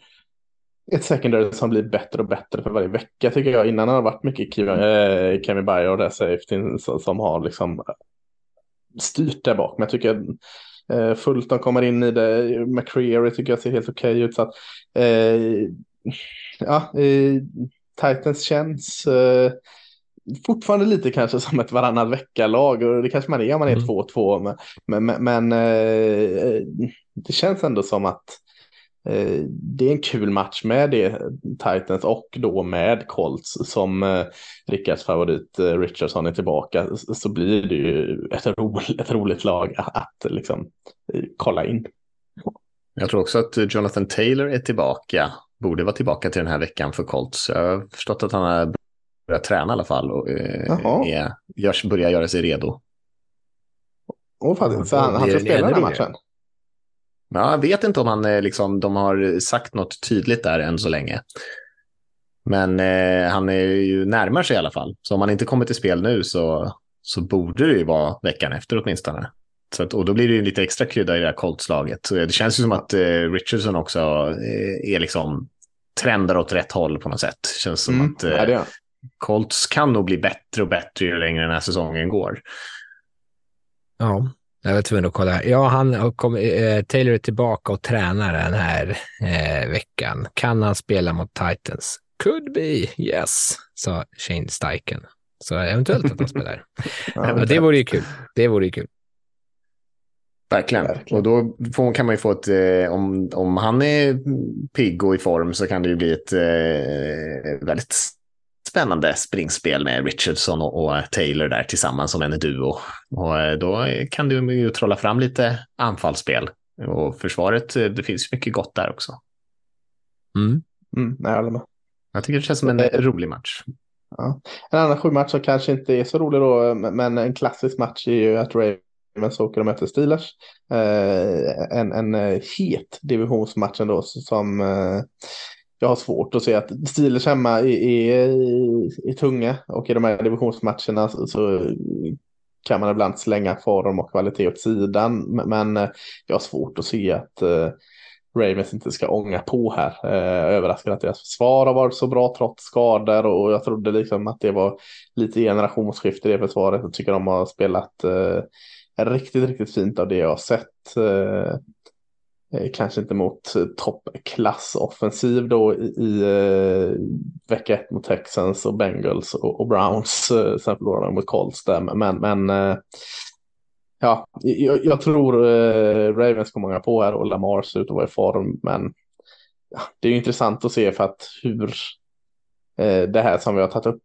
ett secondary som blir bättre och bättre för varje vecka tycker jag. Innan har det varit mycket Kevin, eh, Kevin Bayer och där safety som, som har liksom styrt där bak. Men jag tycker eh, Fulton kommer in i det. McCreary tycker jag ser helt okej ut. Så att, eh, ja, eh, Titans känns eh, fortfarande lite kanske som ett varannan vecka-lag. Och det kanske man är om man är Mm. 2-2. Men, men, men eh, det känns ändå som att eh, det är en kul match med det Titans och då med Colts som eh, Rickards favorit eh, Richardson är tillbaka så blir det ju ett, ro, ett roligt lag att, att liksom eh, kolla in. Jag tror också att Jonathan Taylor är tillbaka, borde vara tillbaka till den här veckan för Colts. Jag har förstått att han har börjat träna i alla fall och eh, är, görs, börjar göra sig redo. Och faktiskt, så han, han ska spela den här matchen. Ja, jag vet inte om han eh, liksom, de har sagt något tydligt där än så länge. Men eh, han är ju närmar sig i alla fall. Så om han inte kommer till spel nu så, så borde det ju vara veckan efter åtminstone. Så att, och då blir det ju lite extra krydda i det här Colts-laget. Så Det känns ju som att eh, Richardson också eh, är liksom trendar åt rätt håll på något sätt. Känns som Mm, att eh, ja. Colts kan nog bli bättre och bättre ju längre den här säsongen går. Ja, jag var tvungen att kolla. Ja, han har kommit, eh, Taylor är tillbaka och tränar den här eh, veckan. Kan han spela mot Titans? Could be, yes, sa Shane Steichen. Så eventuellt att han spelar. (laughs) ja, det vore ju kul. Det vore ju kul. Verkligen. Verkligen. Och då får, kan man ju få ett, eh, om, om han är pigg och i form så kan det ju bli ett eh, väldigt spännande springspel med Richardson och, och Taylor där tillsammans som en duo. Och eh, då kan du ju trolla fram lite anfallsspel. Och försvaret, eh, det finns mycket gott där också. Mm. Mm, nej, jag håller med. Jag tycker det känns som en Eh, rolig match. En annan sju match som kanske inte är så rolig då, men en klassisk match är ju att Ravens åker och möter Steelers. Eh, en, en eh, het divisionsmatch ändå som eh, jag har svårt att se att Steelers hemma är, är, är tunga och i de här divisionsmatcherna så, så kan man ibland slänga form och kvalitet åt sidan. Men, men jag har svårt att se att eh, Ravens inte ska ånga på här. Eh, överraskad att deras försvar har varit så bra trots skador och jag trodde liksom att det var lite generationsskifte i det försvaret. Jag tycker de har spelat eh, riktigt, riktigt fint av det jag har sett. Eh, eh kanske inte mot toppklassoffensiv toppklass offensiv då i, i eh, vecka 1 mot Texans och Bengals och, och Browns. Eh, sen förlorade de mot Colts där. Men, men eh, ja, jag, jag tror eh, Ravens kommer många på här och Lamar ser ut att vara i form. Men ja, det är ju intressant att se för att hur eh, det här som vi har tagit upp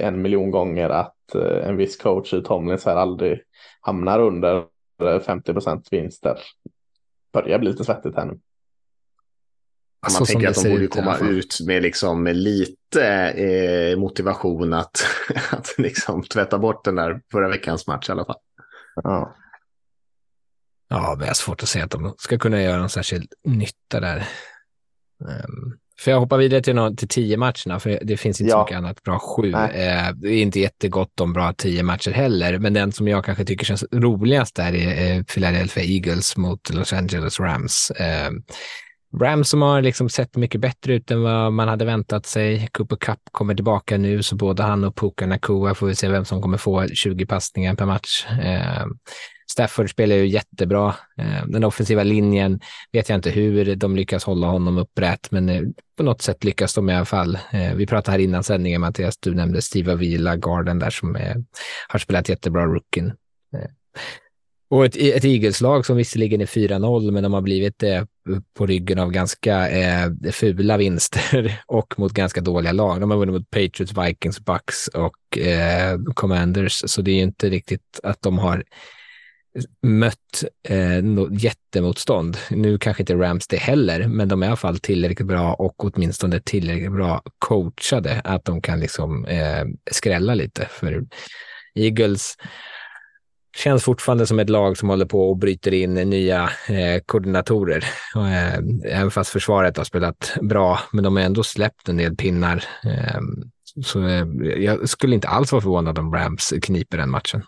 en miljon gånger att en viss coach i Tomlins här aldrig hamnar under eh, 50 procent vinster. Börjar bli lite svettigt här nu. Alltså, man tänker att de borde ut komma ut med liksom lite eh, motivation att, (laughs) att liksom tvätta bort den där förra veckans match i alla fall. Ja. Ja, men jag har svårt att säga att de ska kunna göra någon särskild nytta där. Ehm, för jag hoppar vidare till, någon, till tio matcherna, för det finns inte så Ja. mycket annat bra sju. Eh, det är inte jättegott om bra tio matcher heller, men den som jag kanske tycker känns roligast där är eh, Philadelphia Eagles mot Los Angeles Rams. Eh, Rams som har liksom sett mycket bättre ut än vad man hade väntat sig. Cooper Cup kommer tillbaka nu, så både han och Puka Nakua får vi se vem som kommer få 20 passningar per match. Stafford spelar ju jättebra. Eh, den offensiva linjen vet jag inte hur de lyckas hålla honom upprätt, men eh, på något sätt lyckas de i alla fall. Eh, vi pratade här innan sändningen, Mattias, du nämnde Steve Avila, garden där som är, har spelat jättebra rookien. Och ett, ett Eagles-lag som visserligen är 4-0, men de har blivit det på ryggen av ganska eh, fula vinster (laughs) och mot ganska dåliga lag. De har vunnit mot Patriots, Vikings, Bucks och eh, Commanders, så det är ju inte riktigt att de har mött eh, jättemotstånd. Nu kanske inte Rams det heller, men de är i alla fall tillräckligt bra och åtminstone tillräckligt bra coachade att de kan liksom eh, skrälla lite. För Eagles känns fortfarande som ett lag som håller på och bryter in nya eh, koordinatorer. Eh, även fast försvaret har spelat bra, men de har ändå släppt en del pinnar. Eh, så eh, jag skulle inte alls vara förvånad om Rams kniper den matchen.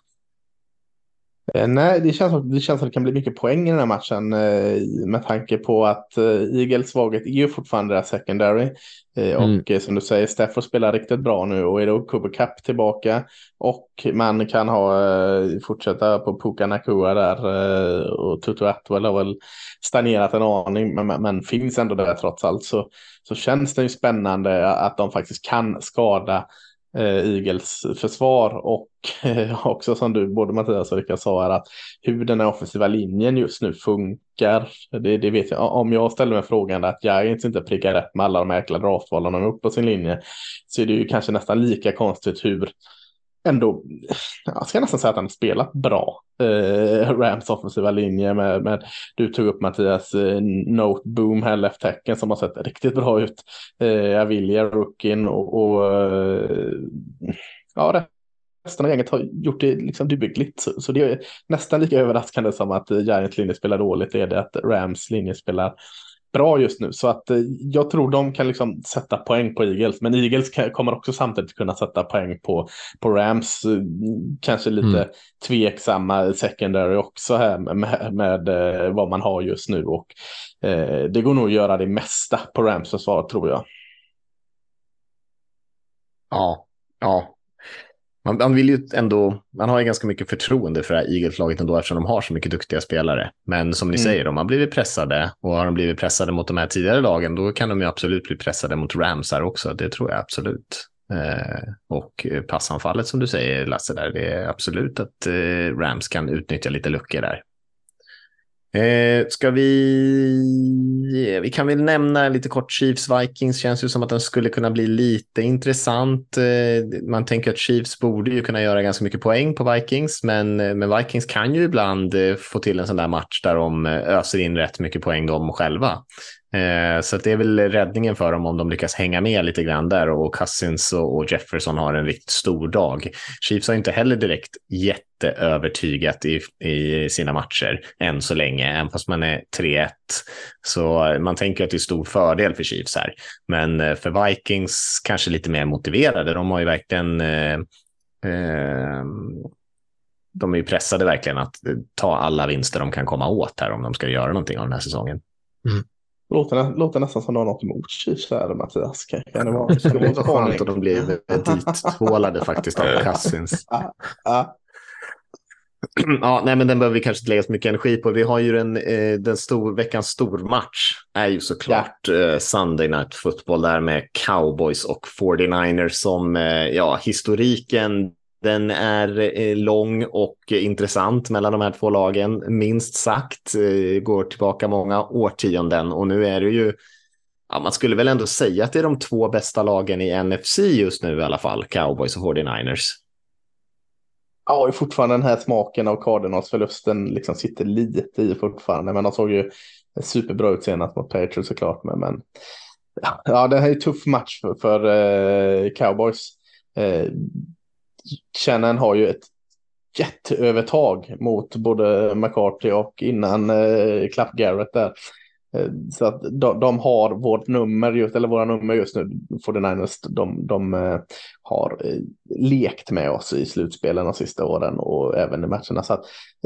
Eh, nej, det känns, som, det känns som det kan bli mycket poäng i den här matchen eh, med tanke på att eh, Eagles svaghet är ju fortfarande deras secondary. Mm. Och som du säger, Stafford spelar riktigt bra nu och är då Cooper Cup tillbaka. Och man kan ha, fortsätta på Puka Nakua där och Tutu Atwell har väl stagnerat en aning men, men finns ändå där trots allt. Så, så känns det ju spännande att de faktiskt kan skada eh, Eagles försvar och eh, också som du, både Mattias och Rickard sa, är att hur den här offensiva linjen just nu funkar. Det, det vet jag. Om jag ställer mig frågan att Giants inte prickar rätt med alla de här jäkla draftvalen de upp på sin linje så är det ju kanske nästan lika konstigt hur ändå, jag ska nästan säga att han har spelat bra. Eh, Rams offensiva linje med, med, du tog upp Mattias eh, Noteboom här left tecken som har sett riktigt bra ut. Eh, Avilia, Rookin och, och eh, ja, resten av gänget har gjort det liksom dubygligt. Så, så det är nästan lika överraskande som att Giants linje spelar dåligt är det att Rams linje spelar bra just nu. Så att eh, jag tror de kan liksom sätta poäng på Eagles. Men Eagles kommer också samtidigt kunna sätta poäng på, på Rams. Eh, kanske lite mm. tveksamma secondary också här med, med, med eh, vad man har just nu. Och eh, det går nog att göra det mesta på Rams försvar tror jag. Ja, ja, man, man, vill ju ändå, man har ju ganska mycket förtroende för det här Eagles-laget ändå eftersom de har så mycket duktiga spelare. Men som ni mm. säger, de har blivit pressade och har de blivit pressade mot de här tidigare lagen, då kan de ju absolut bli pressade mot Rams här också. Det tror jag absolut. Eh, och passanfallet som du säger, Lasse, där, det är absolut att eh, Rams kan utnyttja lite luckor där. Eh, ska vi... Eh, vi kan väl nämna lite kort Chiefs Vikings. Känns ju som att den skulle kunna bli lite intressant. Eh, man tänker att Chiefs borde ju kunna göra ganska mycket poäng på Vikings, men, eh, men Vikings kan ju ibland eh, få till en sån där match där de öser in rätt mycket poäng de själva. Eh, så det är väl räddningen för dem om de lyckas hänga med lite grann där och Cousins och Jefferson har en riktigt stor dag. Chiefs har inte heller direkt jätteövertygat i, i sina matcher än så länge, även fast man är 3-1. Så man tänker att det är stor fördel för Chiefs här. Men eh, för Vikings kanske lite mer motiverade. De har ju verkligen eh, eh, de är ju pressade verkligen att ta alla vinster de kan komma åt här om de ska göra någonting av den här säsongen. Mm. Låter, låter nästan som något emot Chiefs här, Mattias. Kan, kan det vara, det vara skönt att de blev dittvålade faktiskt av Cousins. (laughs) Ja, nej, men den behöver vi kanske inte lägga så mycket energi på. Vi har ju den, eh, den stor, veckans stormatch är ju såklart ja. eh, Sunday Night Football där med Cowboys och 49ers som, eh, ja, historiken den är eh, lång och intressant mellan de här två lagen, minst sagt. Eh, går tillbaka många årtionden och nu är det ju, ja, man skulle väl ändå säga att det är de två bästa lagen i NFC just nu i alla fall, Cowboys och 49ers. Ja, och fortfarande den här smaken av Cardinals-förlusten liksom sitter lite i fortfarande, men de såg ju superbra ut senast mot Patriots såklart. Men, men ja, det här är en tuff match för, för eh, Cowboys. Eh, Shannon har ju ett jätteövertag mot både McCarthy och innan eh, Clap Garrett där. Eh, så att de, de, har vårt nummer, just, eller våra nummer just nu, 49ers, de, de eh, har eh, lekt med oss i slutspelen de sista åren och även i matcherna. Så att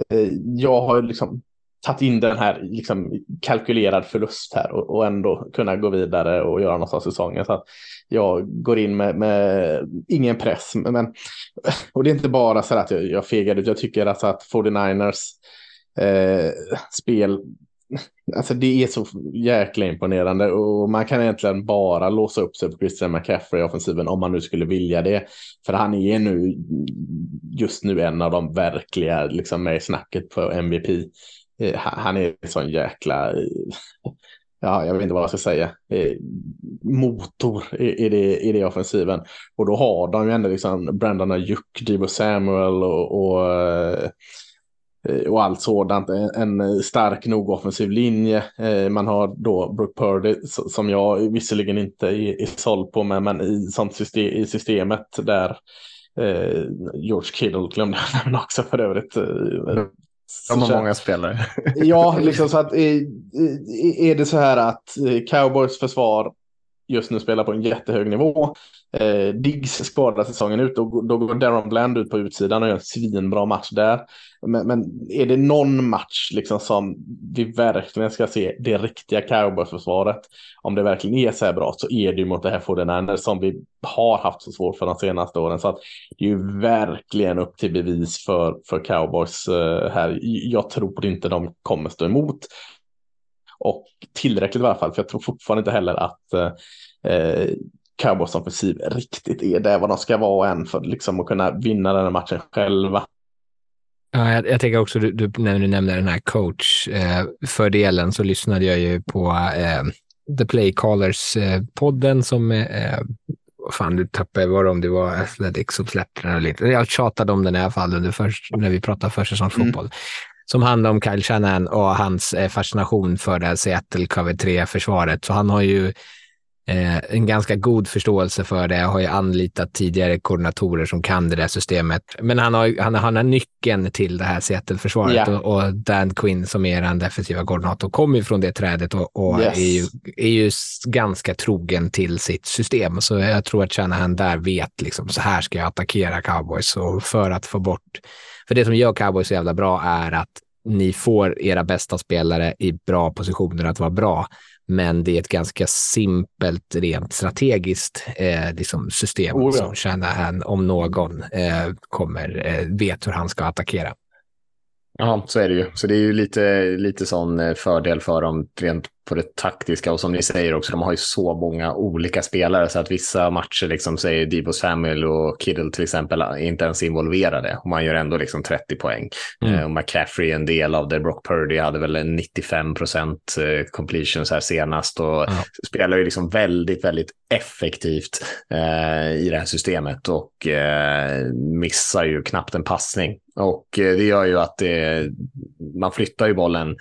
eh, jag har liksom tagit in den här liksom, kalkylerad förlust här och, och, ändå kunna gå vidare och göra något av säsongen. Så att jag går in med, med ingen press. Men, (laughs) och det är inte bara så att jag, jag fegar ut. Jag tycker alltså att 49ers eh, spel (laughs) Alltså det är så jäkla imponerande och man kan egentligen bara låsa upp sig på Christian McCaffrey i offensiven om man nu skulle vilja det. För han är nu just nu en av de verkliga liksom med i snacket på MVP Eh, han är en sån jäkla, eh, (laughs) ja, jag vet inte vad jag ska säga, eh, motor i, i, det, i det offensiven. Och då har de ju ändå liksom Brandon Ajuk, Debo Samuel och, och och allt sådant. En, stark nog offensiv linje. Man har då Brook Purdy som jag visserligen inte är, är såld på, men, men i, sånt system, i systemet där George Kittle glömde jag (laughs) också för övrigt. Eh, de har många spelare. ja, (laughs) liksom så att är, är det så här att Cowboys försvar just nu spelar på en jättehög nivå. Eh, Diggs skadar säsongen ut, då, då går Darren Bland ut på utsidan och gör en svinbra match där. Men, men, är det någon match liksom som vi verkligen ska se det riktiga cowboyförsvaret, om det verkligen är så här bra, så är det ju mot det här Fodeniner som vi har haft så svårt för de senaste åren. Så att det är ju verkligen upp till bevis för, för cowboys eh, här. Jag tror inte de kommer stå emot. Och tillräckligt i alla fall, för jag tror fortfarande inte heller att eh, Cowboys offensiv riktigt är det vad de ska vara än för liksom att kunna vinna den här matchen själva. Ja, jag, jag tänker också, du, du, när du nämner den här coach-fördelen eh, så lyssnade jag ju på eh, The Play Callers-podden eh, som, eh, fan du tappade, var det om det var Athletics som släppte den eller inte. Jag tjatade om den i alla fall under för, när vi pratade försäsongsfotboll. Mm som handlar om Kyle Shanahan och hans eh, fascination för det här Seattle Cover 3-försvaret. Så han har ju eh, en ganska god förståelse för det. Jag har ju anlitat tidigare koordinatorer som kan det där systemet. Men han har, han, han har nyckeln till det här Seattle-försvaret yeah. och, och, Dan Quinn som är den defensiva koordinatorn kommer ju från det trädet och, och yes. är, ju, är ju ganska trogen till sitt system. Så jag tror att Shanahan där vet liksom så här ska jag attackera cowboys och för att få bort för det som gör cowboys så jävla bra är att ni får era bästa spelare i bra positioner att vara bra, men det är ett ganska simpelt rent strategiskt eh, liksom system oh, ja. som Shanahan, om någon, eh, kommer, eh, vet hur han ska attackera. Ja, så är det ju. Så det är ju lite, lite sån eh, fördel för dem rent på det taktiska och som ni säger också, de har ju så många olika spelare så att vissa matcher, liksom säger Debo Samuel och Kiddle till exempel, är inte ens involverade och man gör ändå liksom 30 poäng. Mm. Eh, och McCaffrey är en del av det. Brock Purdy hade väl en 95 procent eh, completions här senast och ja. spelar ju liksom väldigt, väldigt effektivt eh, i det här systemet och eh, missar ju knappt en passning. Och eh, det gör ju att det, man flyttar ju bollen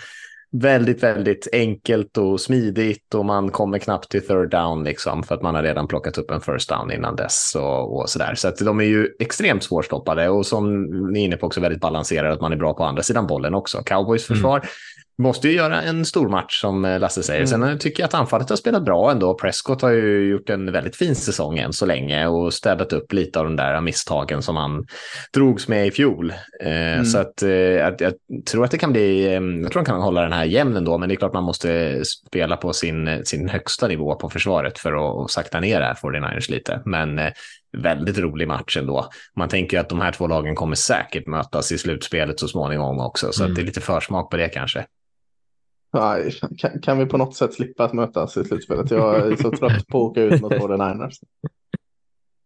väldigt, väldigt enkelt och smidigt och man kommer knappt till third down liksom för att man har redan plockat upp en first down innan dess och, och där. Så att de är ju extremt svårstoppade och som ni är inne på också väldigt balanserade, att man är bra på andra sidan bollen också. Cowboys mm. försvar mm måste ju göra en stor match som eh, Lasse säger. Mm. Sen eh, tycker jag att anfallet har spelat bra ändå. Prescott har ju gjort en väldigt fin säsong än så länge och städat upp lite av de där misstagen som han drogs med i fjol. Eh, mm. Så att, att, jag tror att det kan bli, jag tror han kan hålla den här jämn ändå, men det är klart man måste spela på sin, sin högsta nivå på försvaret för att sakta ner det här 49ers lite. Men väldigt rolig match ändå. Man tänker att de här två lagen kommer säkert mötas i slutspelet så småningom också, så mm. det är lite försmak på det kanske. Nej, kan, kan vi på något sätt slippa att mötas i slutspelet? Jag är så trött på att åka ut mot (laughs) 49ers.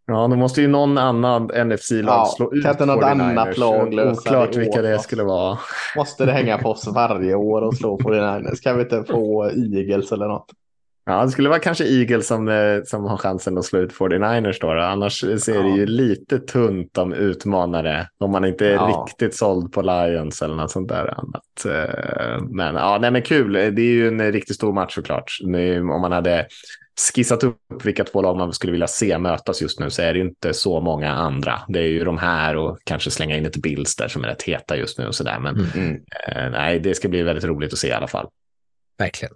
Ja, då måste ju någon annan NFC-lag ja, slå ut Kan inte något annat lag lösa Oklart vilka det skulle vara. Måste det hänga på oss varje år och slå 49ers? Kan vi inte få Eagles eller något? Ja, det skulle vara kanske Eagles som, eh, som har chansen att slå ut 49ers då. då. Annars ser ja. det ju lite tunt om utmanare. Om man inte är ja. riktigt såld på Lions eller något sånt där annat. Eh, men ja, nej men kul. Det är ju en riktigt stor match såklart. Om man hade skissat upp vilka två lag man skulle vilja se mötas just nu så är det ju inte så många andra. Det är ju de här och kanske slänga in ett Bills där som är rätt heta just nu och sådär. Men mm. eh, nej, det ska bli väldigt roligt att se i alla fall. Verkligen.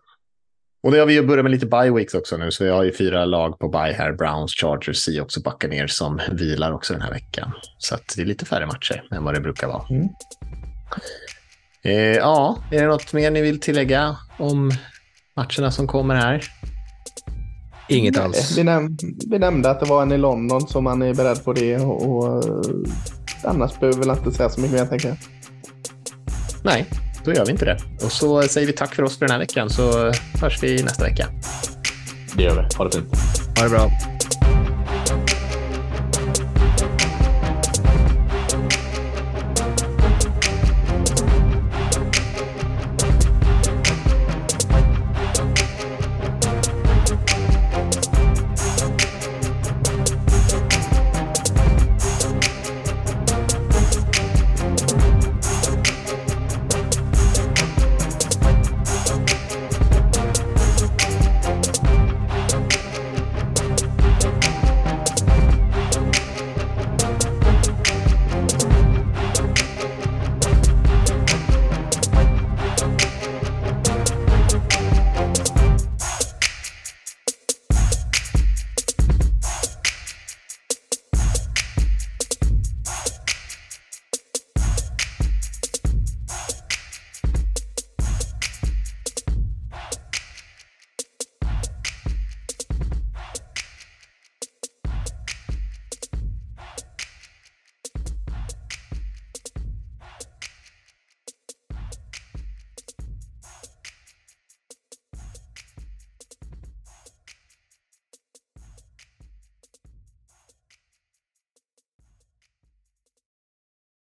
Och nu har vi ju börjat med lite bye weeks också nu, så vi har ju fyra lag på bye här. Browns, Chargers, Seahawks och Buccaneers som vilar också den här veckan. Så att det är lite färre matcher än vad det brukar vara. Mm. Eh, ja, är det något mer ni vill tillägga om matcherna som kommer här? Inget alls. Vi, näm vi nämnde att det var en i London, så man är beredd på det. Och, och annars behöver vi väl inte säga så mycket mer, tänker jag. Nej, då gör vi inte det. Och så säger vi tack för oss för den här veckan så hörs vi nästa vecka. Det gör vi. Ha det fint. Ha det bra.